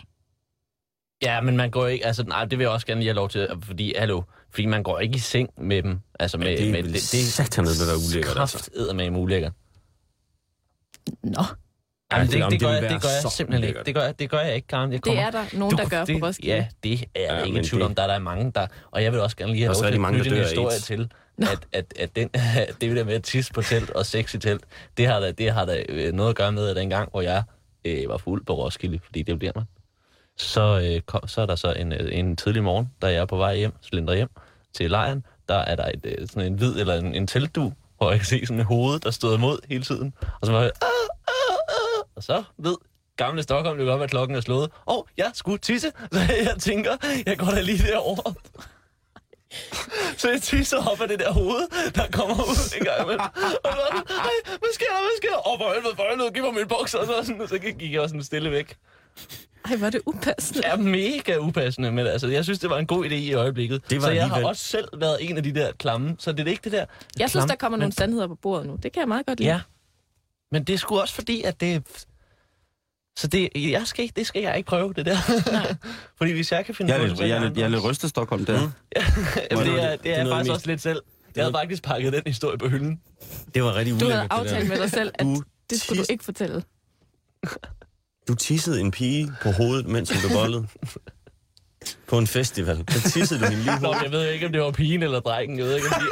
[SPEAKER 5] Ja, men man går ikke, altså nej, det vil jeg også gerne lige have lov til, fordi, hallo, fordi man går ikke i seng med dem. Altså med,
[SPEAKER 4] det er
[SPEAKER 5] med,
[SPEAKER 4] vel satanede med at være ulækkert, altså.
[SPEAKER 5] Med ulækkert.
[SPEAKER 3] Nå,
[SPEAKER 5] Jamen, det,
[SPEAKER 4] Jamen,
[SPEAKER 5] det,
[SPEAKER 4] det
[SPEAKER 5] gør jeg, det gør jeg simpelthen ikke. Det gør jeg, det gør jeg ikke, Karen. Jeg
[SPEAKER 3] det
[SPEAKER 5] kommer,
[SPEAKER 3] er der nogen, der gør
[SPEAKER 5] det,
[SPEAKER 3] på Roskilde.
[SPEAKER 5] Ja, det er jeg
[SPEAKER 4] Ja,
[SPEAKER 5] ikke i tvivl
[SPEAKER 4] det-
[SPEAKER 5] om. Der er der mange, der... Og jeg vil også gerne lige have
[SPEAKER 4] Og
[SPEAKER 5] lov til at knytte en historie
[SPEAKER 4] AIDS.
[SPEAKER 5] til, at, at, at den, det der med at tisse på telt og sex i telt, det har da, det har da øh, noget at gøre med, at den gang, hvor jeg øh, var fuld på Roskilde, fordi det bliver man, så, øh, kom, så er der så en, øh, en tidlig morgen, da jeg er på vej hjem, slender hjem til lejren, der er der et, øh, sådan en hvid eller en, en teltdu, hvor jeg kan se sådan et hoved, der stod imod hele tiden. Og så var jeg. Og så ved gamle Stockholm jo godt, hvad klokken er slået. Åh, oh, jeg skulle tisse. Så jeg tænker, jeg går da lige derover. Så jeg tisser op af det der hoved, der kommer ud en gang imellem. Og så det, ej, hvad sker der, hvad sker der? Åh, oh, for helvede, for helvede, giv mig min bukser. Og så, sådan, og så gik jeg også sådan stille væk.
[SPEAKER 3] Ej, hvor er det upassende.
[SPEAKER 5] Er mega upassende, men altså, jeg synes, det var en god idé i øjeblikket.
[SPEAKER 4] Det var
[SPEAKER 5] så jeg har
[SPEAKER 4] alligevel-
[SPEAKER 5] også selv været en af de der klamme, så det er ikke det der
[SPEAKER 3] Jeg synes,
[SPEAKER 5] klamme,
[SPEAKER 3] der kommer
[SPEAKER 5] men-
[SPEAKER 3] nogle sandheder på bordet nu. Det kan jeg meget godt lide.
[SPEAKER 5] Ja. Men det er sgu også fordi, at det... Så det, jeg skal ikke, det skal jeg ikke prøve, det der.
[SPEAKER 3] Nej.
[SPEAKER 5] fordi hvis jeg kan finde
[SPEAKER 2] Jeg er lidt,
[SPEAKER 5] det, så
[SPEAKER 2] jeg er lidt, jeg er lidt rystet Stockholm der.
[SPEAKER 4] Mm.
[SPEAKER 5] Jamen, det er, det
[SPEAKER 4] det er
[SPEAKER 5] er,
[SPEAKER 4] noget af
[SPEAKER 5] faktisk
[SPEAKER 4] det
[SPEAKER 5] også lidt selv. Jeg havde faktisk pakket den historie på hylden.
[SPEAKER 4] Det var rigtig
[SPEAKER 3] Du
[SPEAKER 4] ulækkert,
[SPEAKER 3] havde
[SPEAKER 4] det der.
[SPEAKER 3] aftalt med dig selv, at
[SPEAKER 4] Du
[SPEAKER 3] det skulle du ikke fortælle.
[SPEAKER 4] Du tissede en pige på hovedet, mens hun blev voldet. På en festival. Så tissede du hende lige
[SPEAKER 5] Nå, jeg ved ikke, om det var pigen eller drengen. Jeg ved ikke, om de...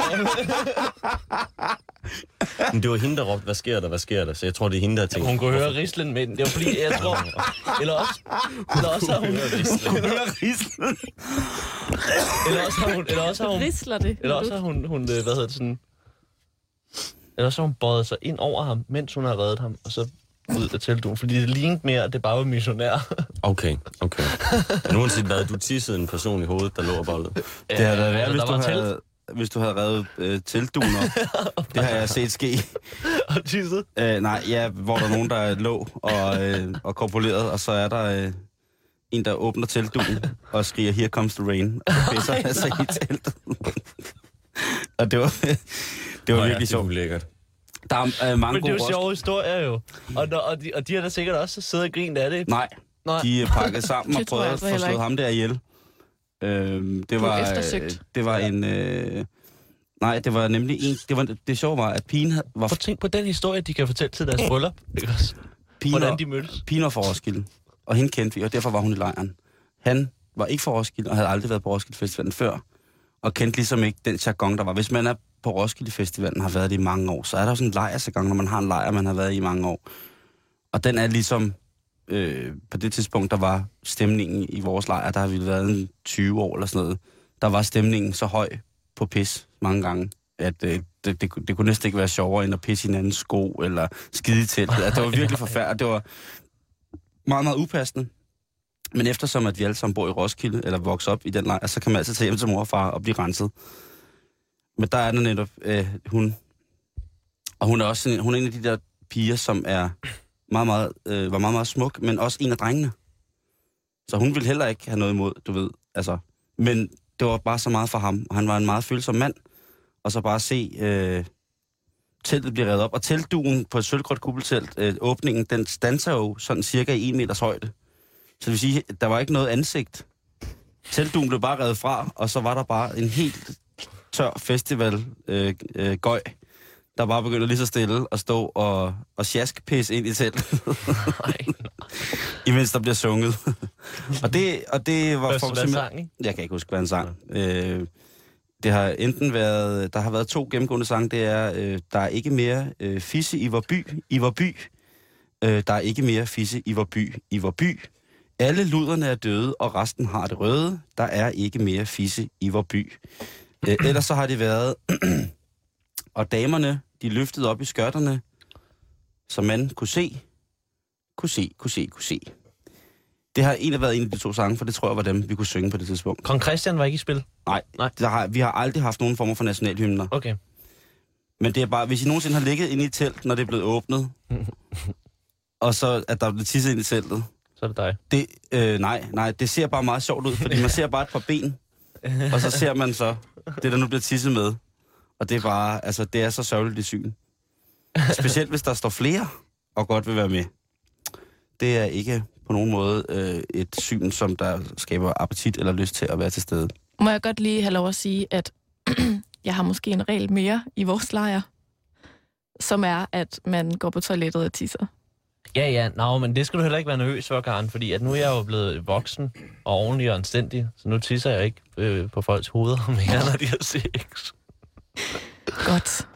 [SPEAKER 4] Men det var hende, der råbte, hvad sker der, hvad sker der? Så jeg tror, det er hende, der har tænkt...
[SPEAKER 5] Hun kunne høre rislen, men det var fordi, jeg tror... Eller også, eller også har hun... Eller også har hun... Eller også har hun...
[SPEAKER 3] Risler det?
[SPEAKER 5] Eller også har hun, hun øh, hvad hedder det, sådan... Eller så har hun bøjet sig ind over ham, mens hun har reddet ham, og så ud af teltduen. Fordi det lignede mere, at det bare var missionær.
[SPEAKER 4] Okay, okay. Men uanset hvad, du tissede en person i hovedet, der lå og bollede.
[SPEAKER 2] Det havde været værd, hvis,
[SPEAKER 5] der
[SPEAKER 2] du
[SPEAKER 5] var telt
[SPEAKER 2] havde, hvis du havde reddet øh, teltduen op. det har jeg set ske.
[SPEAKER 5] og tisset.
[SPEAKER 2] Øh, nej, ja, hvor der er nogen, der lå og, øh, og korpuleret, og så er der øh, en, der åbner teltduen og skriger, here comes the rain, og så pisser sig i teltet. og det var, det var
[SPEAKER 4] Nå ja,
[SPEAKER 2] virkelig
[SPEAKER 4] det er
[SPEAKER 2] sjovt. Der er øh, mange
[SPEAKER 5] Men det er jo sjove historier jo. Og, når, og, de, og de har da sikkert også siddet og grint af det.
[SPEAKER 2] Nej,
[SPEAKER 5] Nej.
[SPEAKER 2] de er pakket sammen og prøvede at
[SPEAKER 3] altså
[SPEAKER 2] få
[SPEAKER 3] heller
[SPEAKER 2] slået
[SPEAKER 3] ikke.
[SPEAKER 2] ham der ihjel. Øhm, det var, øh,
[SPEAKER 3] eftersøgt.
[SPEAKER 2] det var en... Øh, nej, det var nemlig en... Det, var, det sjove var, at pigen havde- var,
[SPEAKER 5] Prøv at tænke på den historie, de kan fortælle til deres bryllup.
[SPEAKER 2] Pigen
[SPEAKER 5] Hvordan de mødtes.
[SPEAKER 2] pigen var fra Roskilde, og hende kendte vi, og derfor var hun i lejren. Han var ikke fra Roskilde, og havde aldrig været på Roskilde Festivalen før, og kendte ligesom ikke den jargon, der var. Hvis man er på Roskilde Festivalen, har været det i mange år, så er der jo sådan en lejrsjargon, når man har en lejr, man har været i i mange år. Og den er ligesom, øh, på det tidspunkt, der var stemningen i vores lejr, der har vi været en 20 år eller sådan noget, der var stemningen så høj på pis mange gange, at øh, det, det, det kunne næsten ikke være sjovere, end at pisse i hinandens sko, eller skide teltet. Altså, det var virkelig forfærdeligt. Det var meget, meget upassende. Men eftersom at vi alle sammen bor i Roskilde, eller vokser op i den lejr, så kan man altid tage hjem til mor og far og blive renset. Men der er der netop øh, hun. Og hun er også en, hun er en af de der piger, som er meget, meget, øh, var meget, meget smuk, men også en af drengene. Så hun ville heller ikke have noget imod, du ved. Altså, men det var bare så meget for ham, og han var en meget følsom mand. Og så bare se øh, teltet blive reddet op. Og teltduen på et sølvgråt kuppeltelt, øh, åbningen, den standser jo sådan cirka i en meters højde. Så det vil sige, der var ikke noget ansigt. Teltduen blev bare reddet fra, og så var der bare en helt tør festival øh, øh, gøj, der bare begyndte lige så stille at stå og, og sjaskpisse ind i teltet, imens der bliver sunget. og, det, og det var
[SPEAKER 5] hvad
[SPEAKER 2] simpelthen...
[SPEAKER 5] sang, ikke?
[SPEAKER 2] Jeg kan ikke huske, hvad han sang. Øh, det har enten været... Der har været to gennemgående sange. Det er, øh, der er ikke mere øh, fisse i vor by, i vor by. Øh, der er ikke mere fisse i vor by, i vor by. Alle luderne er døde, og resten har det røde. Der er ikke mere fisse i vor by. Øh, ellers så har det været... og damerne, de løftede op i skørterne, så man kunne se, kunne se, kunne se, kunne se. Det har egentlig været en af de to sange, for det tror jeg var dem, vi kunne synge på det tidspunkt.
[SPEAKER 5] Kong Christian var ikke i spil?
[SPEAKER 2] Nej,
[SPEAKER 5] Nej.
[SPEAKER 2] Der har, vi har aldrig haft nogen former for nationalhymner.
[SPEAKER 5] Okay.
[SPEAKER 2] Men det er bare, hvis I nogensinde har ligget inde i et telt, når det er blevet åbnet, og så at der er blevet tisset ind i teltet,
[SPEAKER 5] Så er det dig.
[SPEAKER 2] det, øh, nej, nej, det ser bare meget sjovt ud, fordi man ser bare et par ben, og så ser man så det, der nu bliver tisset med. Og det er bare, altså, det er så sørgeligt det syn. Specielt hvis der står flere, og godt vil være med. Det er ikke på nogen måde øh, et syn, som der skaber appetit eller lyst til at være til stede.
[SPEAKER 3] Må jeg godt lige have lov at sige, at jeg har måske en regel mere i vores lejr, som er, at man går på toilettet og tisser.
[SPEAKER 5] Ja, ja, nå, men det skal du heller ikke være nervøs for, Karen, fordi at nu er jeg jo blevet voksen og ordentlig og anstændig, så nu tisser jeg ikke øh, på folks hoveder mere, når de har sex.
[SPEAKER 3] Godt.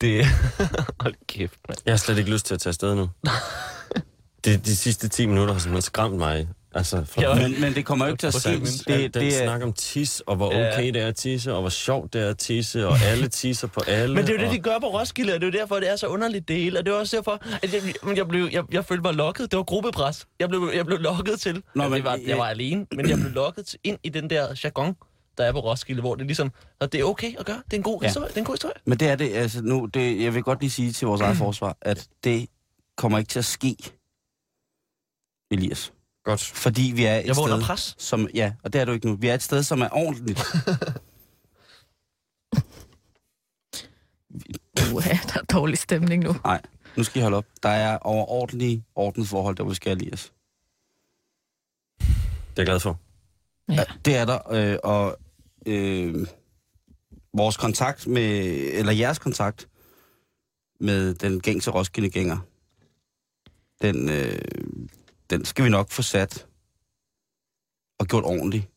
[SPEAKER 5] Det... Hold kæft, mand.
[SPEAKER 4] Jeg har slet ikke lyst til at tage afsted nu. Det, de sidste 10 minutter har simpelthen skræmt mig. Altså, for
[SPEAKER 5] Ja,
[SPEAKER 2] Men, men det kommer jo ikke til at
[SPEAKER 5] se,
[SPEAKER 2] Det,
[SPEAKER 4] det,
[SPEAKER 2] det,
[SPEAKER 4] den
[SPEAKER 2] er,
[SPEAKER 4] snak om tis, og hvor
[SPEAKER 5] Ja.
[SPEAKER 4] okay det er at tisse, og hvor sjovt det er at tisse, og alle tisser på alle.
[SPEAKER 5] Men det er jo det,
[SPEAKER 4] og...
[SPEAKER 5] de gør på Roskilde, og det er jo derfor, det er så underligt det hele. Og det er også derfor, at jeg, jeg, blev, jeg, jeg følte mig lokket. Det var gruppepres. Jeg blev, jeg blev lokket til.
[SPEAKER 2] Nå, men-
[SPEAKER 5] det var, jeg var alene, men jeg blev lokket til, ind i den der jargon, der er på Roskilde, hvor det ligesom, at det er okay at gøre. Det er en god
[SPEAKER 2] Ja.
[SPEAKER 5] historie. Det er en god historie.
[SPEAKER 2] men det er det, altså nu, det, jeg vil godt lige sige til vores eget forsvar, at det kommer ikke til at ske, Elias.
[SPEAKER 4] Godt.
[SPEAKER 2] Fordi vi er et
[SPEAKER 5] Jeg var under
[SPEAKER 2] sted,
[SPEAKER 5] pres.
[SPEAKER 2] som, ja, og det er du ikke nu. Vi er et sted, som er ordentligt.
[SPEAKER 3] Uha, der er dårlig stemning nu.
[SPEAKER 2] Nej, nu skal I holde op. Der er overordentlige ordensforhold, der vi skal, Elias.
[SPEAKER 4] Det er jeg glad for.
[SPEAKER 3] Ja.
[SPEAKER 2] Det er der, øh, og øh, vores kontakt med, eller jeres kontakt med den gængse Roskilde-gænger, den, øh, den skal vi nok få sat og gjort ordentligt.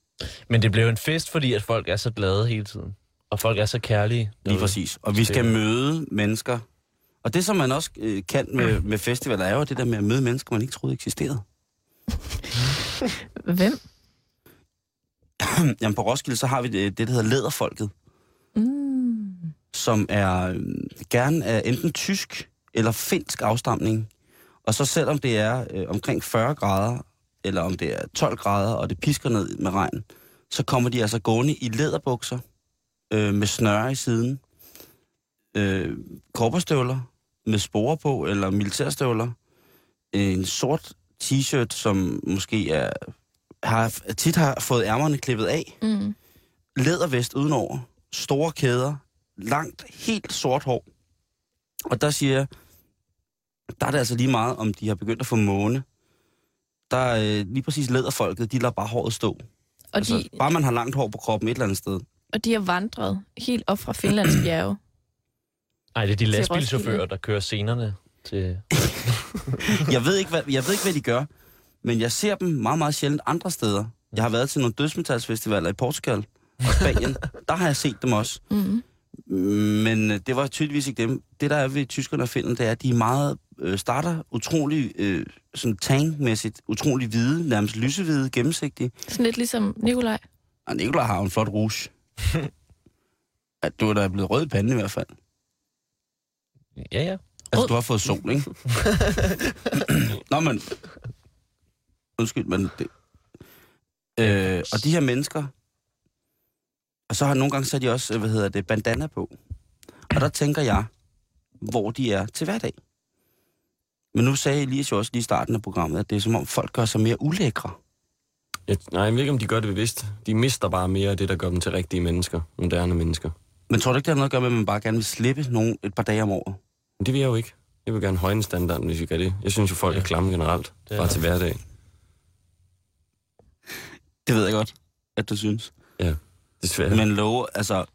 [SPEAKER 5] Men det blev en fest, fordi at folk er så glade hele tiden. Og folk er så kærlige.
[SPEAKER 2] Lige præcis. Og vi skal møde mennesker. Og det, som man også øh, kan med, med festivaler, er jo det der med at møde mennesker, man ikke troede eksisterede.
[SPEAKER 3] Hvem?
[SPEAKER 2] Jamen på Roskilde, så har vi det, det der hedder Læderfolket,
[SPEAKER 3] Mm.
[SPEAKER 2] som er øh, gerne af enten tysk eller finsk afstamning. Og så selvom det er øh, omkring 40 grader, eller om det er 12 grader, og det pisker ned med regn, så kommer de altså gående i læderbukser, øh, med snøre i siden, øh, korperstøvler med sporer på, eller militærstøvler, en sort t-shirt, som måske er, har, tit har fået ærmerne klippet af,
[SPEAKER 3] Mm.
[SPEAKER 2] lædervest udenover, store kæder, langt, helt sort hår. Og der siger jeg, der er det altså lige meget, om de har begyndt at få måne. Der er øh, lige præcis læderfolket, de lader bare håret stå.
[SPEAKER 3] Og,
[SPEAKER 2] Altså,
[SPEAKER 3] de,
[SPEAKER 2] bare man har langt hår på kroppen et eller andet sted.
[SPEAKER 3] og de har vandret helt op fra Finlands bjerge.
[SPEAKER 5] Nej, det er de lastbilchauffører, der kører scenerne til...
[SPEAKER 2] Jeg ved, ikke, hvad, jeg ved ikke, hvad de gør, men jeg ser dem meget, meget sjældent andre steder. Jeg har været til nogle dødsmetalsfestivaler i Portugal og Spanien. der har jeg set dem også.
[SPEAKER 3] Mm.
[SPEAKER 2] Men øh, det var tydeligvis ikke dem. Det, der er ved tyskerne og finnerne, det er, at de er meget, øh, starter utrolig øh, sådan tangmæssigt, utrolig hvide, nærmest lysehvide, gennemsigtige.
[SPEAKER 3] Sådan lidt ligesom Nikolaj.
[SPEAKER 2] Og Nicolaj har jo en flot rouge. at du er da blevet rød i panden i hvert fald.
[SPEAKER 5] Ja, ja.
[SPEAKER 2] Altså, du har fået sol, ikke? Nå, men... Undskyld, men... Det, øh, og de her mennesker... Og så har nogle gange så har de også, øh, hvad hedder det, bandana på. Og der tænker jeg, hvor de er til hverdag. Men nu sagde Elias jo også lige i starten af programmet, at det er som om folk gør sig mere ulækre.
[SPEAKER 4] Jeg, nej, jeg ved ikke, om de gør det bevidst. De mister bare mere af det, der gør dem til rigtige mennesker. Moderne mennesker.
[SPEAKER 2] Men tror du ikke, det har noget at gøre med, at man bare gerne vil slippe nogen et par dage om året?
[SPEAKER 4] Men det vil jeg jo ikke. Jeg vil gerne højne standarden, hvis vi gør det. Jeg synes jo, folk
[SPEAKER 5] Ja.
[SPEAKER 4] er klamme generelt.
[SPEAKER 5] Det er
[SPEAKER 4] Bare
[SPEAKER 5] det.
[SPEAKER 4] til hverdag.
[SPEAKER 2] Det ved jeg godt, at du synes.
[SPEAKER 4] Desværre.
[SPEAKER 2] Men love, altså...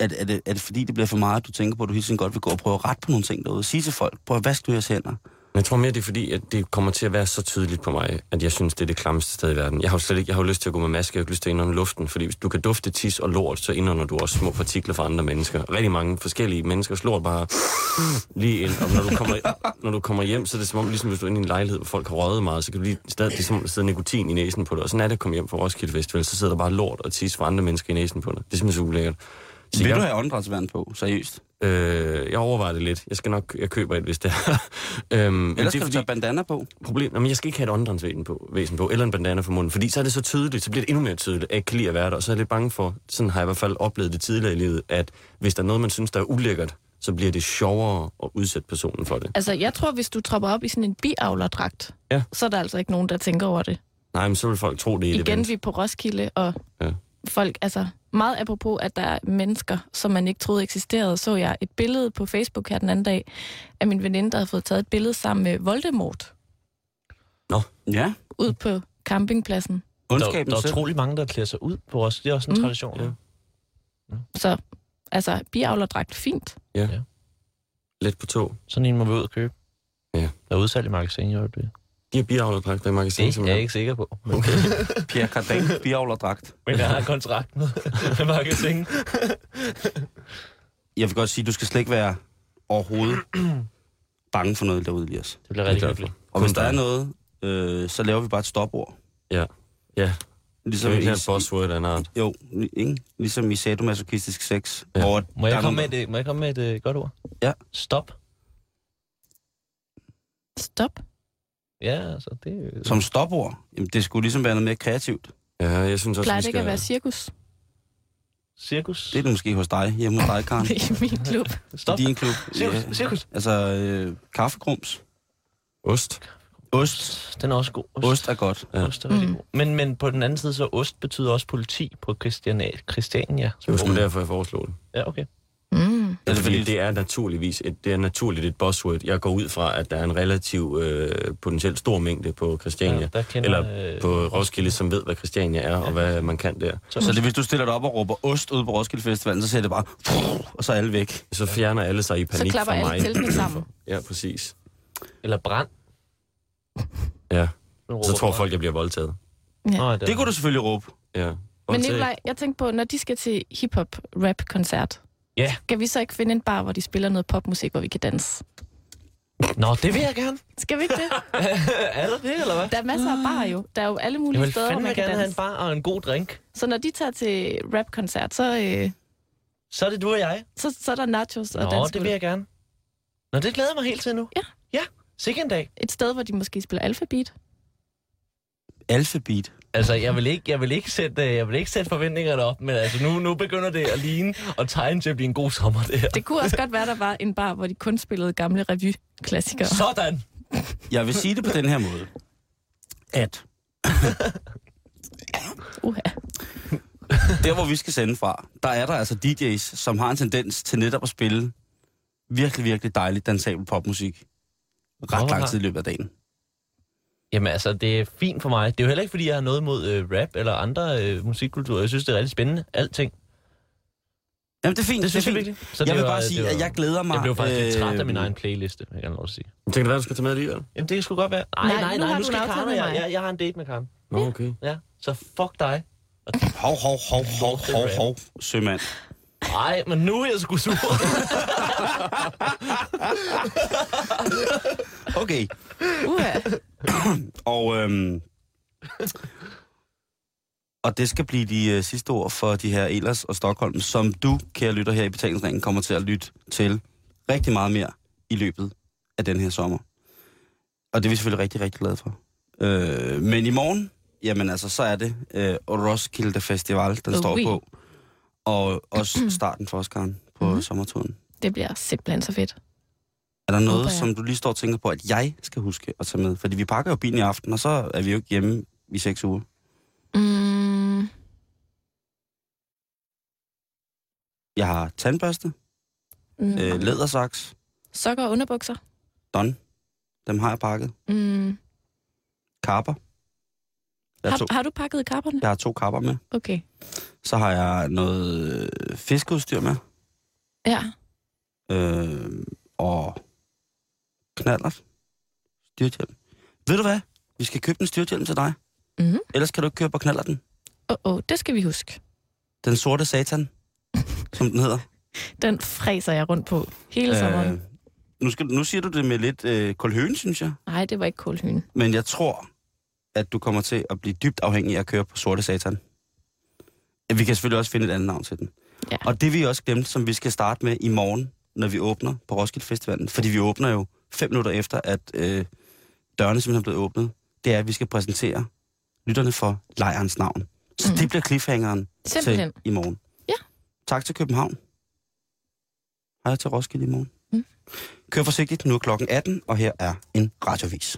[SPEAKER 2] Er, er, det, er det fordi, det bliver for meget, at du tænker på, at du hele tiden godt vil gå og prøve at rette på nogle ting derude? Sige til folk, prøv at vaske nu jeres hænder.
[SPEAKER 4] Men jeg tror mere, det er fordi, at det kommer til at være så tydeligt på mig, at jeg synes, det er det klammeste sted i verden. Jeg har jo slet ikke, jeg har jo lyst til at gå med maske, jeg har ikke lyst til at indånde luften, fordi hvis du kan dufte tis og lort, så indånder du også små partikler fra andre mennesker. Rigtig mange forskellige mennesker lort bare lige ind, og når du kommer, når du kommer hjem, så er det som om, ligesom hvis du er inde i en lejlighed, hvor folk har røget meget, så kan du lige stadig, det er som om, der sidder nikotin i næsen på dig, og sådan er det at komme hjem fra Roskilde Festival, så sidder der bare lort og tis fra andre mennesker i næsen på dig. Det er simpelthen så ulækkert. Så
[SPEAKER 2] Vil
[SPEAKER 4] jeg-
[SPEAKER 2] du have åndedrætsvand på, seriøst?
[SPEAKER 4] Øh, jeg overvejer det lidt. Jeg skal nok, jeg køber et, hvis det er. øhm,
[SPEAKER 2] Ellers
[SPEAKER 4] det er
[SPEAKER 2] skal du tage bandana på.
[SPEAKER 4] problem, jamen, jeg skal ikke have et åndedrætsvæsen på, væsen på, eller en bandana for munden, fordi så er det så tydeligt, så bliver det endnu mere tydeligt, at jeg ikke kan lide at være der, og så er jeg lidt bange for, sådan har jeg i hvert fald oplevet det tidligere i livet, at hvis der er noget, man synes, der er ulækkert, så bliver det sjovere at udsætte personen for det.
[SPEAKER 3] Altså, jeg tror, hvis du tropper op i sådan en biavlerdragt,
[SPEAKER 4] Ja.
[SPEAKER 3] så er der altså ikke nogen, der tænker over det.
[SPEAKER 4] Nej, men så vil folk tro, det er
[SPEAKER 3] Igen,
[SPEAKER 4] event.
[SPEAKER 3] vi er på Roskilde, og
[SPEAKER 4] ja.
[SPEAKER 3] folk, altså meget apropos, at der er mennesker, som man ikke troede eksisterede, så jeg et billede på Facebook her den anden dag, af min veninde, der havde fået taget et billede sammen med Voldemort
[SPEAKER 2] Ja,
[SPEAKER 3] ud på campingpladsen.
[SPEAKER 5] Der, der er utrolig mange, der klæder sig ud på os. Det er også en
[SPEAKER 3] Mm.
[SPEAKER 5] tradition.
[SPEAKER 4] Ja.
[SPEAKER 3] Så altså, biavlerdragt, fint.
[SPEAKER 4] Lidt på to.
[SPEAKER 5] Sådan en må vi ud og købe.
[SPEAKER 4] Ja.
[SPEAKER 5] Der er udsalg i magasin, gør det.
[SPEAKER 4] De har biavlet på i magasin,
[SPEAKER 5] Det er jeg ikke sikker på. Men,
[SPEAKER 4] Okay.
[SPEAKER 2] Pierre Cardin, biavlerdragt.
[SPEAKER 5] men jeg har kontrakt med, magasin.
[SPEAKER 2] Jeg vil godt sige, at du skal slet ikke være overhovedet bange for noget derude, Elias.
[SPEAKER 5] Det bliver
[SPEAKER 4] Det er
[SPEAKER 5] rigtig hyggeligt.
[SPEAKER 2] Og hvis der er noget, øh, så laver vi bare et stopord.
[SPEAKER 4] Ja. Ja,
[SPEAKER 2] Ligesom
[SPEAKER 4] vi ikke
[SPEAKER 2] i,
[SPEAKER 4] have et buzzword af en art.
[SPEAKER 2] jo, ikke? Ligesom i sadomasochistisk sex.
[SPEAKER 4] Ja.
[SPEAKER 2] Hvor
[SPEAKER 5] Må jeg,
[SPEAKER 2] er
[SPEAKER 5] komme med et, må jeg komme med et uh, godt ord?
[SPEAKER 2] Ja.
[SPEAKER 5] Stop.
[SPEAKER 3] Stop.
[SPEAKER 5] Ja, altså, det er.
[SPEAKER 2] Som stopord? Jamen, det skulle ligesom være noget mere kreativt.
[SPEAKER 4] Ja, jeg synes også,
[SPEAKER 3] Plejer det
[SPEAKER 4] skal...
[SPEAKER 3] ikke at være cirkus
[SPEAKER 5] Cirkus.
[SPEAKER 2] Det er det måske hos dig, hjemme hos dig, Karen.
[SPEAKER 3] i min klub?
[SPEAKER 5] Stop.
[SPEAKER 2] I din klub.
[SPEAKER 5] Cirkus.
[SPEAKER 2] Ja.
[SPEAKER 5] Cirkus.
[SPEAKER 2] Altså, øh, kaffegrums.
[SPEAKER 4] Ost.
[SPEAKER 2] Ost.
[SPEAKER 5] Den er også god.
[SPEAKER 2] Ost er godt.
[SPEAKER 4] Ja.
[SPEAKER 5] Ost er
[SPEAKER 3] Mm.
[SPEAKER 5] god. Men, men på den anden side, så ost betyder også politi på Christiania. Christiania.
[SPEAKER 4] Det var derfor, jeg foreslog det.
[SPEAKER 5] Ja, okay.
[SPEAKER 4] Det
[SPEAKER 2] det
[SPEAKER 4] fordi, det er naturligvis et, det er naturligt et buzzword. Jeg går ud fra, at der er en relativ øh, potentielt stor mængde på Christiania.
[SPEAKER 5] Ja, der kender,
[SPEAKER 4] Eller
[SPEAKER 5] øh,
[SPEAKER 4] på Roskilde, som ved, hvad Christiania er, og hvad man kan der.
[SPEAKER 5] Så,
[SPEAKER 2] Så det, hvis du stiller dig op og råber ost ude på Roskilde Festivalen, så ser det bare, og så er alle væk.
[SPEAKER 4] Så fjerner alle sig i
[SPEAKER 3] Så
[SPEAKER 4] panik
[SPEAKER 3] klapper
[SPEAKER 4] fra mig.
[SPEAKER 3] alle teltene sammen.
[SPEAKER 4] Ja, præcis.
[SPEAKER 5] Eller brand.
[SPEAKER 4] Ja, så tror folk, jeg bliver voldtaget.
[SPEAKER 3] Ja.
[SPEAKER 5] Nå,
[SPEAKER 2] Det kunne du selvfølgelig råbe.
[SPEAKER 4] Ja.
[SPEAKER 3] Men. Nikolaj, jeg tænkte på, når de skal til hip-hop-rap-koncert,
[SPEAKER 5] Ja.
[SPEAKER 3] skal vi så ikke finde en bar, hvor de spiller noget popmusik, hvor vi kan danse?
[SPEAKER 5] Nå, det vil jeg gerne.
[SPEAKER 3] Skal vi ikke det?
[SPEAKER 5] er der det, eller hvad?
[SPEAKER 3] Der er masser af barer jo. Der er jo alle
[SPEAKER 5] Jeg
[SPEAKER 3] mulige
[SPEAKER 5] vil
[SPEAKER 3] steder, hvor man kan
[SPEAKER 5] gerne have en
[SPEAKER 3] danse.
[SPEAKER 5] bar og en god drink.
[SPEAKER 3] Så når de tager til rap-koncert, så, øh,
[SPEAKER 5] Så er det du og jeg.
[SPEAKER 3] så, så er der nachos og
[SPEAKER 5] Nå,
[SPEAKER 3] dansk
[SPEAKER 5] det vil jeg gerne. Nå, det glæder jeg mig helt til nu.
[SPEAKER 3] Ja.
[SPEAKER 5] Ja, sikke en dag.
[SPEAKER 3] Et sted, hvor de måske spiller alfabet.
[SPEAKER 2] Alphabet.
[SPEAKER 5] Altså, jeg vil ikke, jeg vil ikke, sætte, øh, jeg vil ikke sætte forventningerne op, men altså, nu, nu begynder det at ligne og tegne til at blive en god sommer, det her.
[SPEAKER 3] Det kunne også godt være, der var en bar, hvor de kun spillede gamle revyklassikere.
[SPEAKER 5] Sådan!
[SPEAKER 2] Jeg vil sige det på den her måde. At
[SPEAKER 3] Uha.
[SPEAKER 2] der, hvor vi skal sende fra, der er der altså DJ's, som har en tendens til netop at spille virkelig, virkelig dejlig dansabel popmusik. Ret lang tid i løbet af dagen.
[SPEAKER 5] Jamen altså, det er fint for mig. Det er jo heller ikke, fordi jeg har noget mod øh, rap eller andre øh, musikkulturer. Jeg synes, det er rigtig spændende. Alting.
[SPEAKER 2] Jamen, det er fint.
[SPEAKER 5] Det synes
[SPEAKER 2] er
[SPEAKER 5] jeg
[SPEAKER 2] fint.
[SPEAKER 5] virkelig. Så
[SPEAKER 2] Jeg
[SPEAKER 5] det
[SPEAKER 2] vil
[SPEAKER 5] var-
[SPEAKER 2] bare
[SPEAKER 5] det
[SPEAKER 2] sige,
[SPEAKER 5] var-
[SPEAKER 2] at jeg glæder mig...
[SPEAKER 5] Jeg blev faktisk lidt træt af min
[SPEAKER 2] øh,
[SPEAKER 5] egen playliste, jeg gerne lov at sige.
[SPEAKER 4] Tænker, hvad du skal tage med alligevel?
[SPEAKER 5] Jamen, det kan sgu godt være. Nej,
[SPEAKER 3] Nej,
[SPEAKER 5] nej,
[SPEAKER 3] nu
[SPEAKER 5] nej, nu
[SPEAKER 3] du
[SPEAKER 5] skal Karen jeg,
[SPEAKER 3] mig.
[SPEAKER 5] jeg, jeg har en date med Karen.
[SPEAKER 4] Nå, okay.
[SPEAKER 5] Ja, så fuck dig.
[SPEAKER 2] Hov, hov, hov, hov, hov, hov, sømand.
[SPEAKER 5] Nej, men nu er jeg sgu sur.
[SPEAKER 2] Okay,
[SPEAKER 3] Uha.
[SPEAKER 2] og, øhm, og det skal blive de øh, sidste ord for de her Elers og Stockholm, som du, kære lytter her i betalingsringen, kommer til at lytte til rigtig meget mere i løbet af den her sommer. Og det er vi selvfølgelig rigtig, rigtig glade for. Øh, men i morgen, jamen altså, så er det øh, Roskilde Festival, den
[SPEAKER 3] Oh,
[SPEAKER 2] står
[SPEAKER 3] oui.
[SPEAKER 2] på. Og også starten for os, Karen, på
[SPEAKER 3] Mhm.
[SPEAKER 2] mm-hmm. sommerturen.
[SPEAKER 3] Det bliver simpelthen så fedt.
[SPEAKER 2] Er der noget, som du lige står og tænker på, at jeg skal huske at tage med? Fordi vi pakker jo bilen i aften, og så er vi jo ikke hjemme i seks uger.
[SPEAKER 3] Mm,
[SPEAKER 2] Jeg har tandbørste,
[SPEAKER 3] mm.
[SPEAKER 2] øh, lædersaks,
[SPEAKER 3] Sokker og underbukser.
[SPEAKER 2] don. Dem har jeg pakket.
[SPEAKER 3] Mm.
[SPEAKER 2] Karper. Jeg har, to,
[SPEAKER 3] Har, du pakket kapperne?
[SPEAKER 2] jeg har to karper med.
[SPEAKER 3] Okay.
[SPEAKER 2] Så har jeg noget øh, fiskeudstyr med.
[SPEAKER 3] Ja.
[SPEAKER 2] Øh, og knaller. Styrthjelm. Ved du hvad? Vi skal købe en styrthjelm til dig.
[SPEAKER 3] Mhm.
[SPEAKER 2] Ellers kan du ikke køre på knaller den.
[SPEAKER 3] Åh, oh, oh, det skal vi huske.
[SPEAKER 2] Den sorte satan, som den hedder.
[SPEAKER 3] Den fræser jeg rundt på hele sommeren.
[SPEAKER 2] Øh, nu, skal, nu siger du det med lidt øh, kolhøen, synes jeg.
[SPEAKER 3] Nej, det var ikke kulhyne.
[SPEAKER 2] Men jeg tror, at du kommer til at blive dybt afhængig af at køre på sorte satan. Vi kan selvfølgelig også finde et andet navn til den.
[SPEAKER 3] Ja.
[SPEAKER 2] Og det vi også glemt, som vi skal starte med i morgen, når vi åbner på Roskilde Festivalen, fordi vi åbner jo fem minutter efter, at øh, dørene simpelthen er blevet åbnet, det er, at vi skal præsentere lytterne for lejrens navn. Så mm. det bliver cliffhangeren
[SPEAKER 3] Simpelthen.
[SPEAKER 2] til i morgen.
[SPEAKER 3] Ja.
[SPEAKER 2] Tak til København. Hej til Roskilde i morgen.
[SPEAKER 3] Mm.
[SPEAKER 2] Kør forsigtigt, nu er klokken 18, og her er en radiovis.